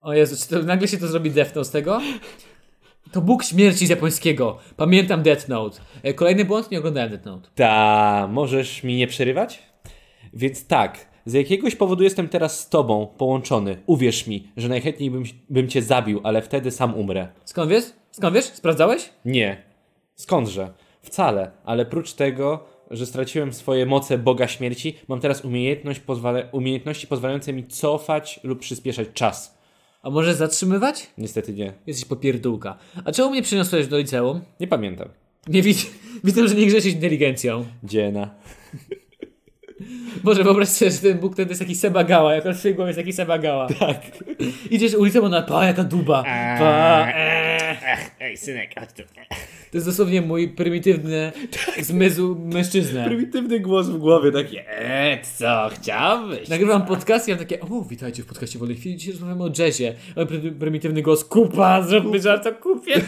O Jezu, czy to, nagle się to zrobi Death Note z tego? To Bóg śmierci z japońskiego. Pamiętam Death Note. E, Kolejny błąd, nie oglądałem Death Note. Ta, możesz mi nie przerywać? Więc tak, z jakiegoś powodu jestem teraz z tobą połączony. Uwierz mi, że najchętniej bym, bym cię zabił, ale wtedy sam umrę. Skąd wiesz? Skąd wiesz? Sprawdzałeś? Nie. Skądże? Wcale. Ale prócz tego, że straciłem swoje moce Boga Śmierci, mam teraz umiejętność pozwala- umiejętności pozwalające mi cofać lub przyspieszać czas. A może zatrzymywać? Niestety nie. Jesteś popierdółka. A czemu mnie przyniosłeś do liceum? Nie pamiętam. Nie widzę. Widzę, że nie grzeszysz inteligencją. Dziena. Boże, wyobraź sobie, że ten Bóg wtedy jest jakiś Sebagała, jak on w głowie jest jakiś Sebagała. Tak. Idziesz ulicą, ona, pa, jaka duba. Pa, eee. Ej, synek, chodź tu. To jest dosłownie mój prymitywny zmysł mężczyznę. Prymitywny głos w głowie, takie eee, co, chciałbyś? Nagrywam podcast i mam takie, o, witajcie w podcaście Wolnej Chwili, dzisiaj rozmawiamy o jazzie. Pry, prymitywny głos, kupa, zróbmy żart o kupie.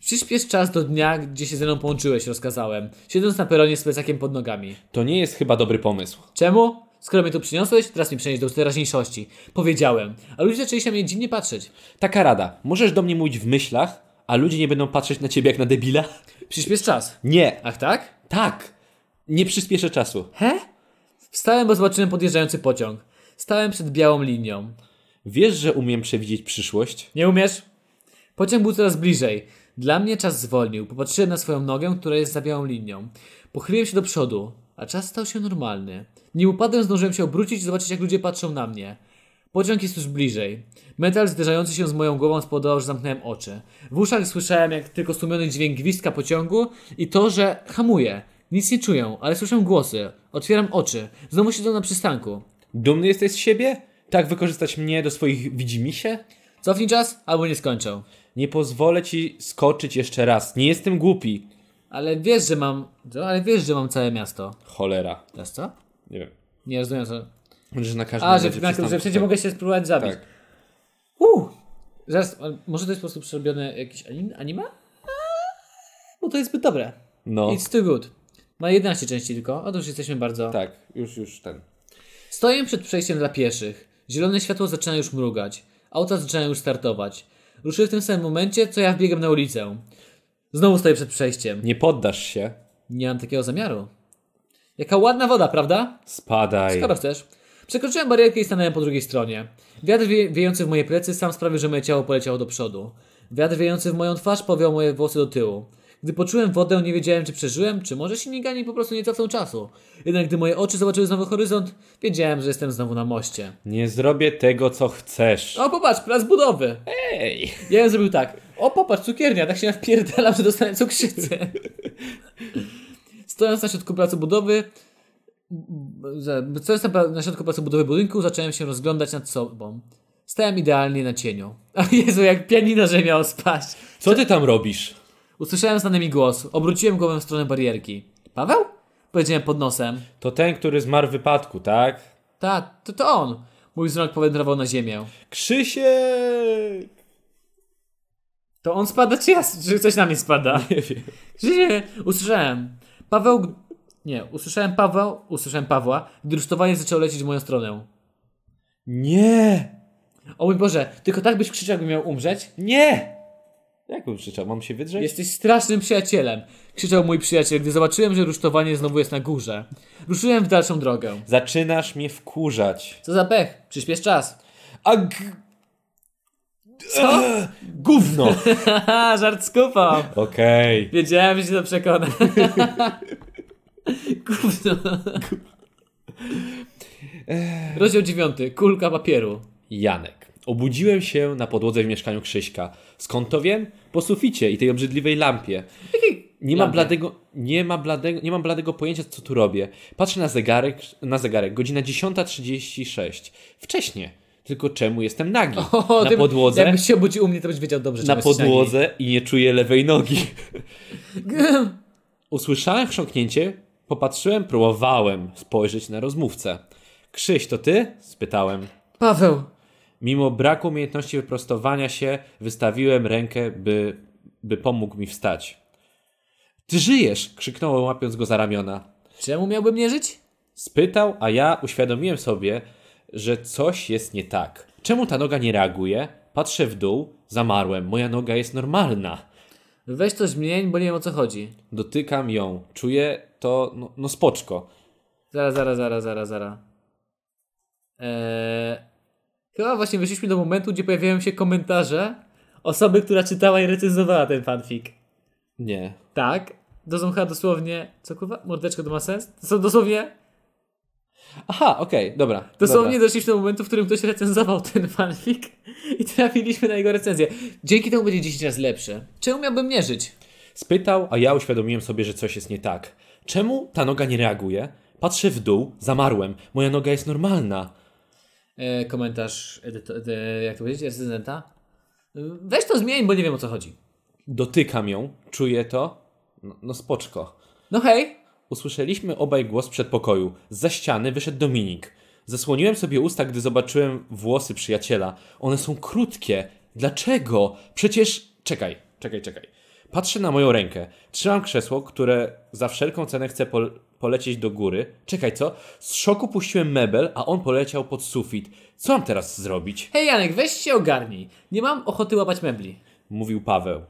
Przyspiesz czas do dnia, gdzie się ze mną połączyłeś, rozkazałem. Siedząc na peronie z plecakiem pod nogami. To nie jest chyba dobry pomysł. Czemu? Skoro mnie tu przyniosłeś, teraz mnie przenieść do teraźniejszości. Powiedziałem, a ludzie zaczęli się na mnie dziwnie patrzeć. Taka rada. Możesz do mnie mówić w myślach, a ludzie nie będą patrzeć na ciebie jak na debila? Przyspiesz czas. Nie. Ach tak? Tak. Nie przyspieszę czasu. He? Wstałem, bo zobaczyłem podjeżdżający pociąg. Stałem przed białą linią. Wiesz, że umiem przewidzieć przyszłość? Nie umiesz? Pociąg był coraz bliżej. Dla mnie czas zwolnił. Popatrzyłem na swoją nogę, która jest za białą linią. Pochyliłem się do przodu, a czas stał się normalny. Nim upadłem, zdążyłem się obrócić i zobaczyć, jak ludzie patrzą na mnie. Pociąg jest już bliżej. Metal zderzający się z moją głową spowodował, że zamknąłem oczy. W uszach słyszałem jak tylko stłumiony dźwięk gwizdka pociągu i to, że hamuje. Nic nie czuję, ale słyszę głosy. Otwieram oczy. Znowu siedzę na przystanku. Dumny jesteś z siebie? Tak wykorzystać mnie do swoich widzimisię? Cofnij czas, albo nie skończę. Nie pozwolę ci skoczyć jeszcze raz. Nie jestem głupi. Ale wiesz, że mam... Co? Ale wiesz, że mam całe miasto. Cholera. Teraz co? Nie wiem. Nie rozumiem co. Że na każdym A, że, na, że przecież mogę się spróbować zabić. Tak. Uh. Zaraz, może to jest po prostu przerobione jakieś anim- anime? Bo to jest zbyt dobre. No, It's too good. Ma 11 części tylko, a to już jesteśmy bardzo... tak. Już, już ten. Stoję przed przejściem dla pieszych. Zielone światło zaczyna już mrugać. Auta zaczynają już startować. Ruszyły w tym samym momencie, co ja wbiegam na ulicę. Znowu stoję przed przejściem. Nie poddasz się. Nie mam takiego zamiaru. Jaka ładna woda, prawda? Spadaj. Skoro chcesz. Przekroczyłem barierkę i stanąłem po drugiej stronie. Wiatr wie, wiejący w moje plecy sam sprawił, że moje ciało poleciało do przodu. Wiatr wiejący w moją twarz powiał moje włosy do tyłu. Gdy poczułem wodę, nie wiedziałem, czy przeżyłem, czy może silnikami po prostu nie cofną czasu. Jednak gdy moje oczy zobaczyły znowu horyzont, wiedziałem, że jestem znowu na moście. Nie zrobię tego, co chcesz. O, popatrz, plac budowy! Ej! Ja bym zrobił tak. O, popatrz, cukiernia, tak się wpierdalam, że dostanę cukrzycę. Stojąc na środku placu budowy, stojąc na, na środku placu budowy budynku, zacząłem się rozglądać nad sobą. Stałem idealnie na cieniu. A Jezu, jak pianino, że miało spaść. Co ty tam robisz? Usłyszałem znany mi głos. Obróciłem głowę w stronę barierki. Paweł? Powiedziałem pod nosem. To ten, który zmarł w wypadku, tak? Ta, to to on. Mój wzrok powędrował na ziemię. Krzysiek! To on spada, czy ja, czy coś na mnie spada? Nie wiem. Nie, usłyszałem. Paweł. Nie, usłyszałem Paweł, usłyszałem Pawła, gdy rusztowanie zaczęło lecieć w moją stronę. Nie! O mój Boże, tylko tak byś krzyczał, jakby miał umrzeć? Nie! Jak bym krzyczał? Mam się wydrzeć? Jesteś strasznym przyjacielem, krzyczał mój przyjaciel, gdy zobaczyłem, że rusztowanie znowu jest na górze. Ruszyłem w dalszą drogę. Zaczynasz mnie wkurzać. Co za pech, przyspiesz czas. A g... Co? Gówno! Żart z kupą. Okej. Wiedziałem, że się to przekona. Gówno. Rozdział dziewiąty. Kulka papieru. Janek. Obudziłem się na podłodze w mieszkaniu Krzyśka. Skąd to wiem? Po suficie i tej obrzydliwej lampie. Nie ma lampie? bladego, nie ma bladego, nie mam bladego pojęcia, co tu robię. Patrzę na zegarek, na zegarek, godzina 10.36. Wcześnie. Tylko czemu jestem nagi? O, na ty- podłodze, Jakbyś się obudził u mnie, to byś wiedział dobrze, na jesteś nagi. podłodze i nie czuję lewej nogi. Usłyszałem chrząknięcie, popatrzyłem, próbowałem spojrzeć na rozmówcę. Krzyś, to ty? spytałem. Paweł. Mimo braku umiejętności wyprostowania się, wystawiłem rękę, by, by pomógł mi wstać. Ty żyjesz! krzyknąłem, łapiąc go za ramiona. Czemu miałbym nie żyć? Spytał, a ja uświadomiłem sobie, że coś jest nie tak. Czemu ta noga nie reaguje? Patrzę w dół, zamarłem. Moja noga jest normalna. Weź to zmień, bo nie wiem o co chodzi. Dotykam ją. Czuję to, no, no spoczko. Zaraz, zaraz, zaraz, zaraz, zaraz. Eee, chyba właśnie wyszliśmy do momentu, gdzie pojawiają się komentarze osoby, która czytała i recenzowała ten fanfic. Nie. Tak. To są chyba dosłownie... Co kurwa? Mordeczko to ma sens? To są dosłownie... Aha, okej, dobra. Dosłownie dobra. doszliśmy do momentu, w którym ktoś recenzował ten fanfic i trafiliśmy na jego recenzję. Dzięki temu będzie 10 razy lepszy. Czemu miałbym nie żyć? Spytał, a ja uświadomiłem sobie, że coś jest nie tak. Czemu ta noga nie reaguje? Patrzę w dół, zamarłem. Moja noga jest normalna. E, komentarz, e, jak to powiedzieć, recenzenta? E, Weź to zmień, bo nie wiem o co chodzi. Dotykam ją, czuję to. No, no spoczko. No hej, Usłyszeliśmy obaj głos przedpokoju. Za ściany wyszedł Dominik. Zasłoniłem sobie usta, gdy zobaczyłem włosy przyjaciela. One są krótkie. Dlaczego? Przecież. Czekaj, czekaj, czekaj. Patrzę na moją rękę. Trzymam krzesło, które za wszelką cenę pol polecieć do góry. Czekaj, co? Z szoku puściłem mebel, a on poleciał pod sufit. Co mam teraz zrobić? hej Janek, weź się ogarnij. Nie mam ochoty łapać mebli. Mówił Paweł.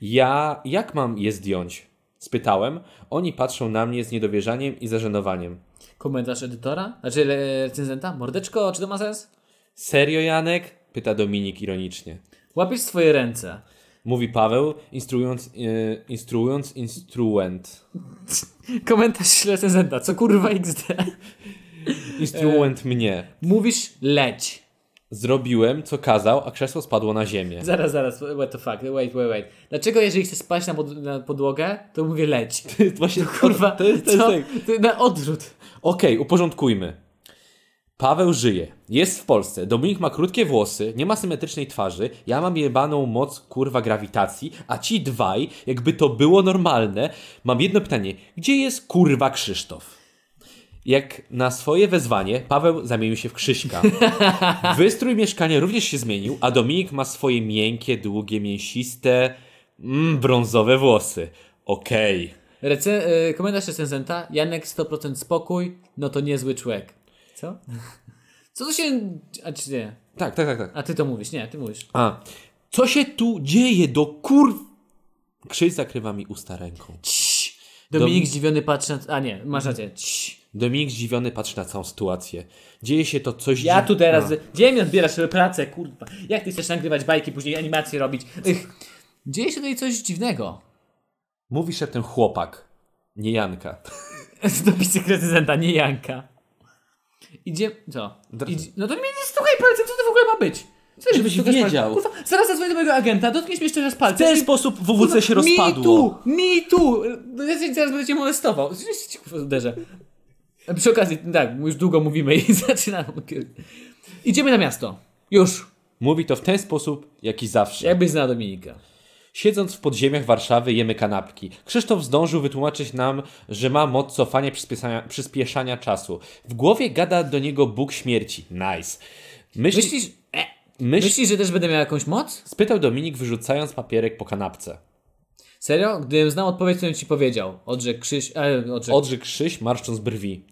Ja. Jak mam je zdjąć? Spytałem. Oni patrzą na mnie z niedowierzaniem i zażenowaniem. Komentarz edytora? Znaczy recenzenta? Mordeczko, czy to ma sens? Serio, Janek? Pyta Dominik ironicznie. Łapiesz swoje ręce. Mówi Paweł, instruując, e, instruując instrument. Komentarz recenzenta, co kurwa XD. Instrument mnie. Mówisz leć. Zrobiłem, co kazał, a krzesło spadło na ziemię. Zaraz, zaraz, what the fuck, wait, wait, wait. Dlaczego jeżeli chcę spać na, pod, na podłogę, to mówię leć? Właśnie, Kurwa, to jest, to jest co? tak. To Na odwrót. Okej, uporządkujmy. Paweł żyje. Jest w Polsce. Dominik ma krótkie włosy, nie ma symetrycznej twarzy. Ja mam jebaną moc kurwa grawitacji, a ci dwaj, jakby to było normalne, mam jedno pytanie. Gdzie jest kurwa Krzysztof? Jak na swoje wezwanie Paweł zamienił się w Krzyśka. Wystrój mieszkania również się zmienił, a Dominik ma swoje miękkie, długie, mięsiste, mm, brązowe włosy. Okej. Rece- y, komentarz recenzenta, Janek 100% spokój, no to niezły człowiek. Co? Co to się... A czy nie? Tak, tak, tak, tak. A ty to mówisz, nie, ty mówisz. A, co się tu dzieje do kur... Krzyś zakrywa mi usta ręką. Cii. Dominik zdziwiony patrzy na... A nie, masz rację. Cii. Dominik zdziwiony patrzy na całą sytuację. Dzieje się to coś... Ja tu teraz... A. Gdzie mi odbierasz pracę, kurwa? Jak ty chcesz nagrywać bajki, później animacje robić? Ych. Dzieje się tutaj coś dziwnego. Mówi szeptem chłopak, nie Janka. Dopisy recenzenta, nie Janka. Idzie... Co? Idzie... No to mnie nie stukaj palcem, co to w ogóle ma być? Co Żebyś wiedział. Kurwa, zaraz zadzwonię do mojego agenta, dotkniesz mnie jeszcze raz W palcem. ten sposób WWC się rozpadło. Too! Me too! Ja cię zaraz będę cię molestował. Oczywiście kurwa uderzę. Przy okazji, tak, już długo mówimy i zaczynamy. Idziemy na miasto. Już. Mówi to w ten sposób, jak i zawsze. Jakbyś znał Dominika. Siedząc w podziemiach Warszawy jemy kanapki. Krzysztof zdążył wytłumaczyć nam, że ma moc cofania przyspieszania, przyspieszania czasu. W głowie gada do niego Bóg śmierci. Nice. Myśli, Myślisz, e, myśl, myślisz, że też będę miał jakąś moc? spytał Dominik, wyrzucając papierek po kanapce. Serio? Gdybym znał odpowiedź, to bym ci powiedział. Odrzekł Krzyś... E, odrzekł. Odrzekł Krzyś, marszcząc brwi.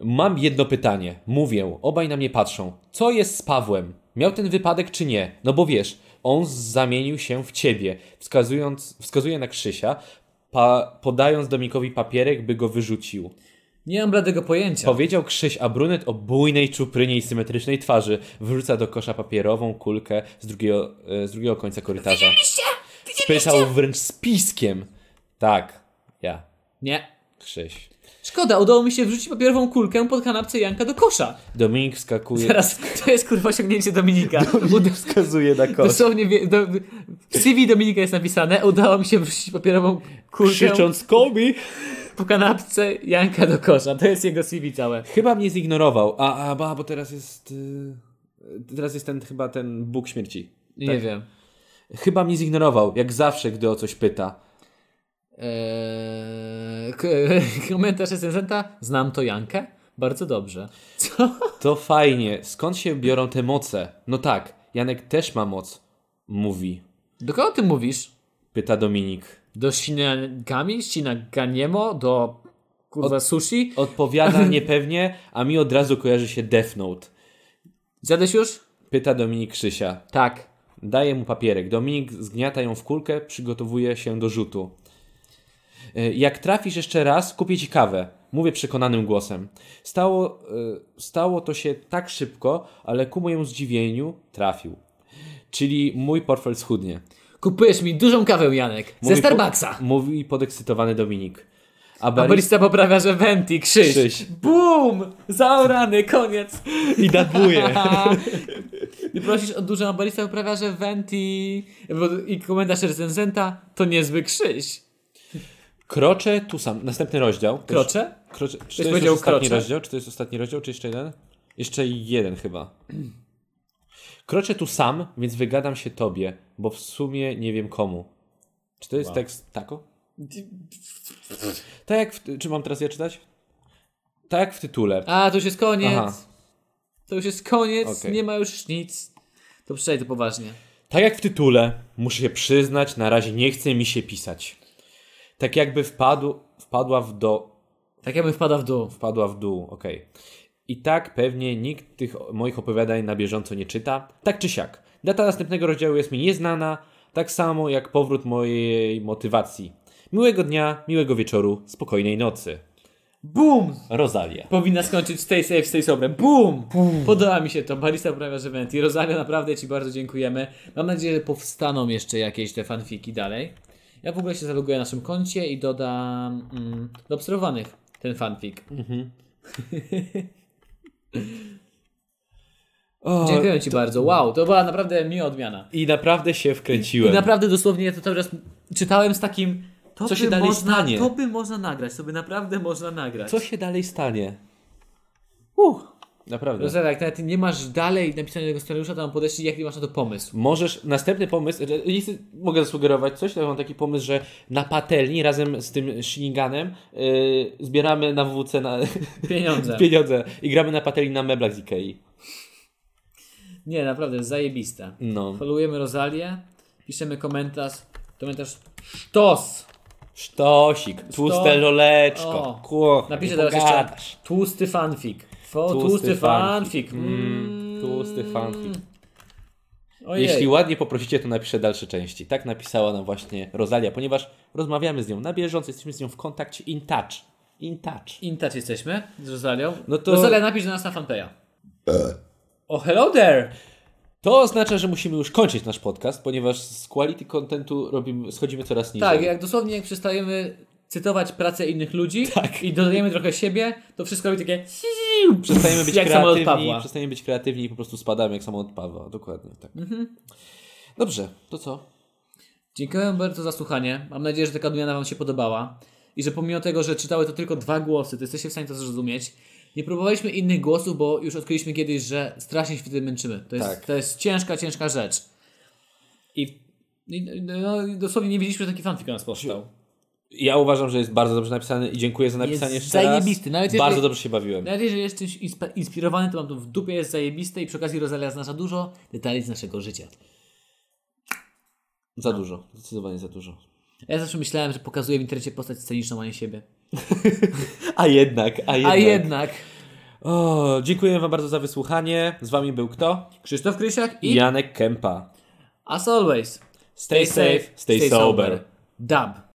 Mam jedno pytanie. Mówię, obaj na mnie patrzą. Co jest z Pawłem? Miał ten wypadek czy nie? No bo wiesz, on zamienił się w ciebie. Wskazując, wskazuje na Krzysia, pa, podając Dominikowi papierek, by go wyrzucił. Nie mam bladego pojęcia. Powiedział Krzyś, a brunet o bujnej czuprynie i symetrycznej twarzy wyrzuca do kosza papierową kulkę z drugiego, e, z drugiego końca korytarza. Spytał wręcz z piskiem. Tak, ja, Nie. Krzyś. Szkoda, udało mi się wrzucić papierową kulkę pod kanapce Janka do kosza. Dominik wskakuje. Teraz, to jest kurwa osiągnięcie Dominika. Uda- wskazuje na kosz. Dosłownie wie, do, w CV Dominika jest napisane, udało mi się wrzucić papierową kulkę Krzycząc Kobi. po kanapce Janka do kosza. To jest jego CV całe. Chyba mnie zignorował. A, a ba, bo teraz jest. y, Teraz jest ten chyba ten Bóg śmierci. Nie wiem. Chyba mnie zignorował, jak zawsze, gdy o coś pyta. Eee, komentarz recenzenta. Znam to Jankę? Bardzo dobrze. Co? To fajnie. Skąd się biorą te moce? No tak, Janek też ma moc. Mówi. Do kogo ty mówisz? Pyta Dominik. Do Shinagami? Shinaganiemo? Do kurwa sushi? Odpowiada niepewnie, a mi od razu kojarzy się Death Note. Zjadłeś już? Pyta Dominik Krzysia. Tak. Daje mu papierek. Dominik zgniata ją w kulkę, przygotowuje się do rzutu. E, Jak trafisz jeszcze raz, kupię ci kawę. Mówię przekonanym głosem. Stało, e, stało to się tak szybko, ale ku mojemu zdziwieniu trafił. Czyli mój portfel schudnie. Kupujesz mi dużą kawę, Janek. Ze Mówi po- Starbucksa. mówi podekscytowany Dominik. A A barista barista poprawia, że Venti, krzyż. Krzyś. Bum! Zaorany, koniec. i datuje. Ty prosisz o dużo, a barista poprawia, że Venti i komentarz recenzenta to niezły krzyś. Kroczę tu sam. Następny rozdział. Krocze? Krocze. Czy to jest powiedział ostatni krocze? rozdział? Czy to jest ostatni rozdział, czy jeszcze jeden? Jeszcze jeden chyba. Kroczę tu sam, więc wygadam się tobie, bo w sumie nie wiem komu. Czy to jest tekst tako? Tak jak w, Czy mam teraz ja czytać? Tak jak w tytule. A, to już jest koniec. Aha. To już jest koniec, Okej. nie ma już nic. To przeczytaj to poważnie. Tak jak w tytule, muszę się przyznać, na razie nie chce mi się pisać. Tak jakby wpadł, wpadła w do, Tak jakbym wpadła w dół. wpadła w dół, okej. I tak pewnie nikt tych moich opowiadań na bieżąco nie czyta. Tak czy siak. Data następnego rozdziału jest mi nieznana, tak samo jak powrót mojej motywacji. Miłego dnia, miłego wieczoru, spokojnej nocy. Bum! Rosalia. Powinna skończyć stay safe, stay sober. Bum! Podoba mi się to. Barista poprawia, że Venti. Rosario, naprawdę Ci bardzo dziękujemy. Mam nadzieję, że powstaną jeszcze jakieś te fanfiki dalej. Ja w ogóle się zaloguję na naszym koncie i dodam mm, do obserwowanych ten fanfik. O, Dziękuję Ci bardzo. Wow, to była naprawdę miła odmiana. I naprawdę się wkręciłem. I naprawdę dosłownie ja to cały czas czytałem z takim. To Co by się dalej można, stanie? To by można nagrać, to by naprawdę można nagrać. Co się dalej stanie? Uh, naprawdę. Rozumiem, jak nawet nie masz dalej napisanego scenariusza, to mam podejście, jaki masz na to pomysł. Możesz, następny pomysł, mogę zasugerować coś, to mam taki pomysł, że na patelni razem z tym Shinganem yy, zbieramy na WWC na Pieniądze. pieniądze i gramy na patelni na meblach z Ikei. Nie, naprawdę, jest zajebiste. No. Followujemy Rozalię, piszemy komentarz, komentarz sztos. Sztosik, tłuste loleczko. O. Kło, Napiszę teraz jeszcze tłusty fanfic. Fo, Tłusty tłusty, fanfic. fanfic. Mm, tłusty fanfic. Ojej. Jeśli ładnie poprosicie, to napiszę dalsze części. Tak napisała nam właśnie Rosalia, ponieważ rozmawiamy z nią na bieżąco, jesteśmy z nią w kontakcie in touch. In touch. In touch jesteśmy z Rosalią. No to- Rosalia, napisz do nas na fanpage'a. O, hello there! To oznacza, że musimy już kończyć nasz podcast, ponieważ z quality contentu robimy, schodzimy coraz niżej. Tak, jak dosłownie jak przestajemy cytować pracę innych ludzi Tak. i dodajemy trochę siebie, to wszystko robi takie Przestajemy być jak kreatywni, Pawła. przestajemy być kreatywni i po prostu spadamy jak samolot Pawła. Dokładnie tak. Mhm. Dobrze, to co? Dziękuję bardzo za słuchanie. Mam nadzieję, że taka odmiana Wam się podobała i że pomimo tego, że czytały to tylko dwa głosy, to jesteście w stanie to zrozumieć. Nie próbowaliśmy innych głosów, bo już odkryliśmy kiedyś, że strasznie się wtedy męczymy. To jest, Tak. to jest ciężka, ciężka rzecz. I, i no, dosłownie nie wiedzieliśmy, że taki fanfic nas powstał. Ja uważam, że jest bardzo dobrze napisany i dziękuję za napisanie Jest jeszcze zajebisty, nawet Bardzo jeżeli- dobrze się bawiłem. Nawet jeżeli jest czymś inspirowany, to mam to w dupie, jest zajebiste i przy okazji Rosalia zna za dużo detali z naszego życia. Za dużo, zdecydowanie za dużo. Ja zawsze myślałem, że pokazuję w internecie postać sceniczną, a nie siebie. A jednak, a jednak. A jednak O, dziękuję Wam bardzo za wysłuchanie. Z Wami był kto? Krzysztof Krysiak i Janek Kępa. as always Stay safe, stay sober. Dub.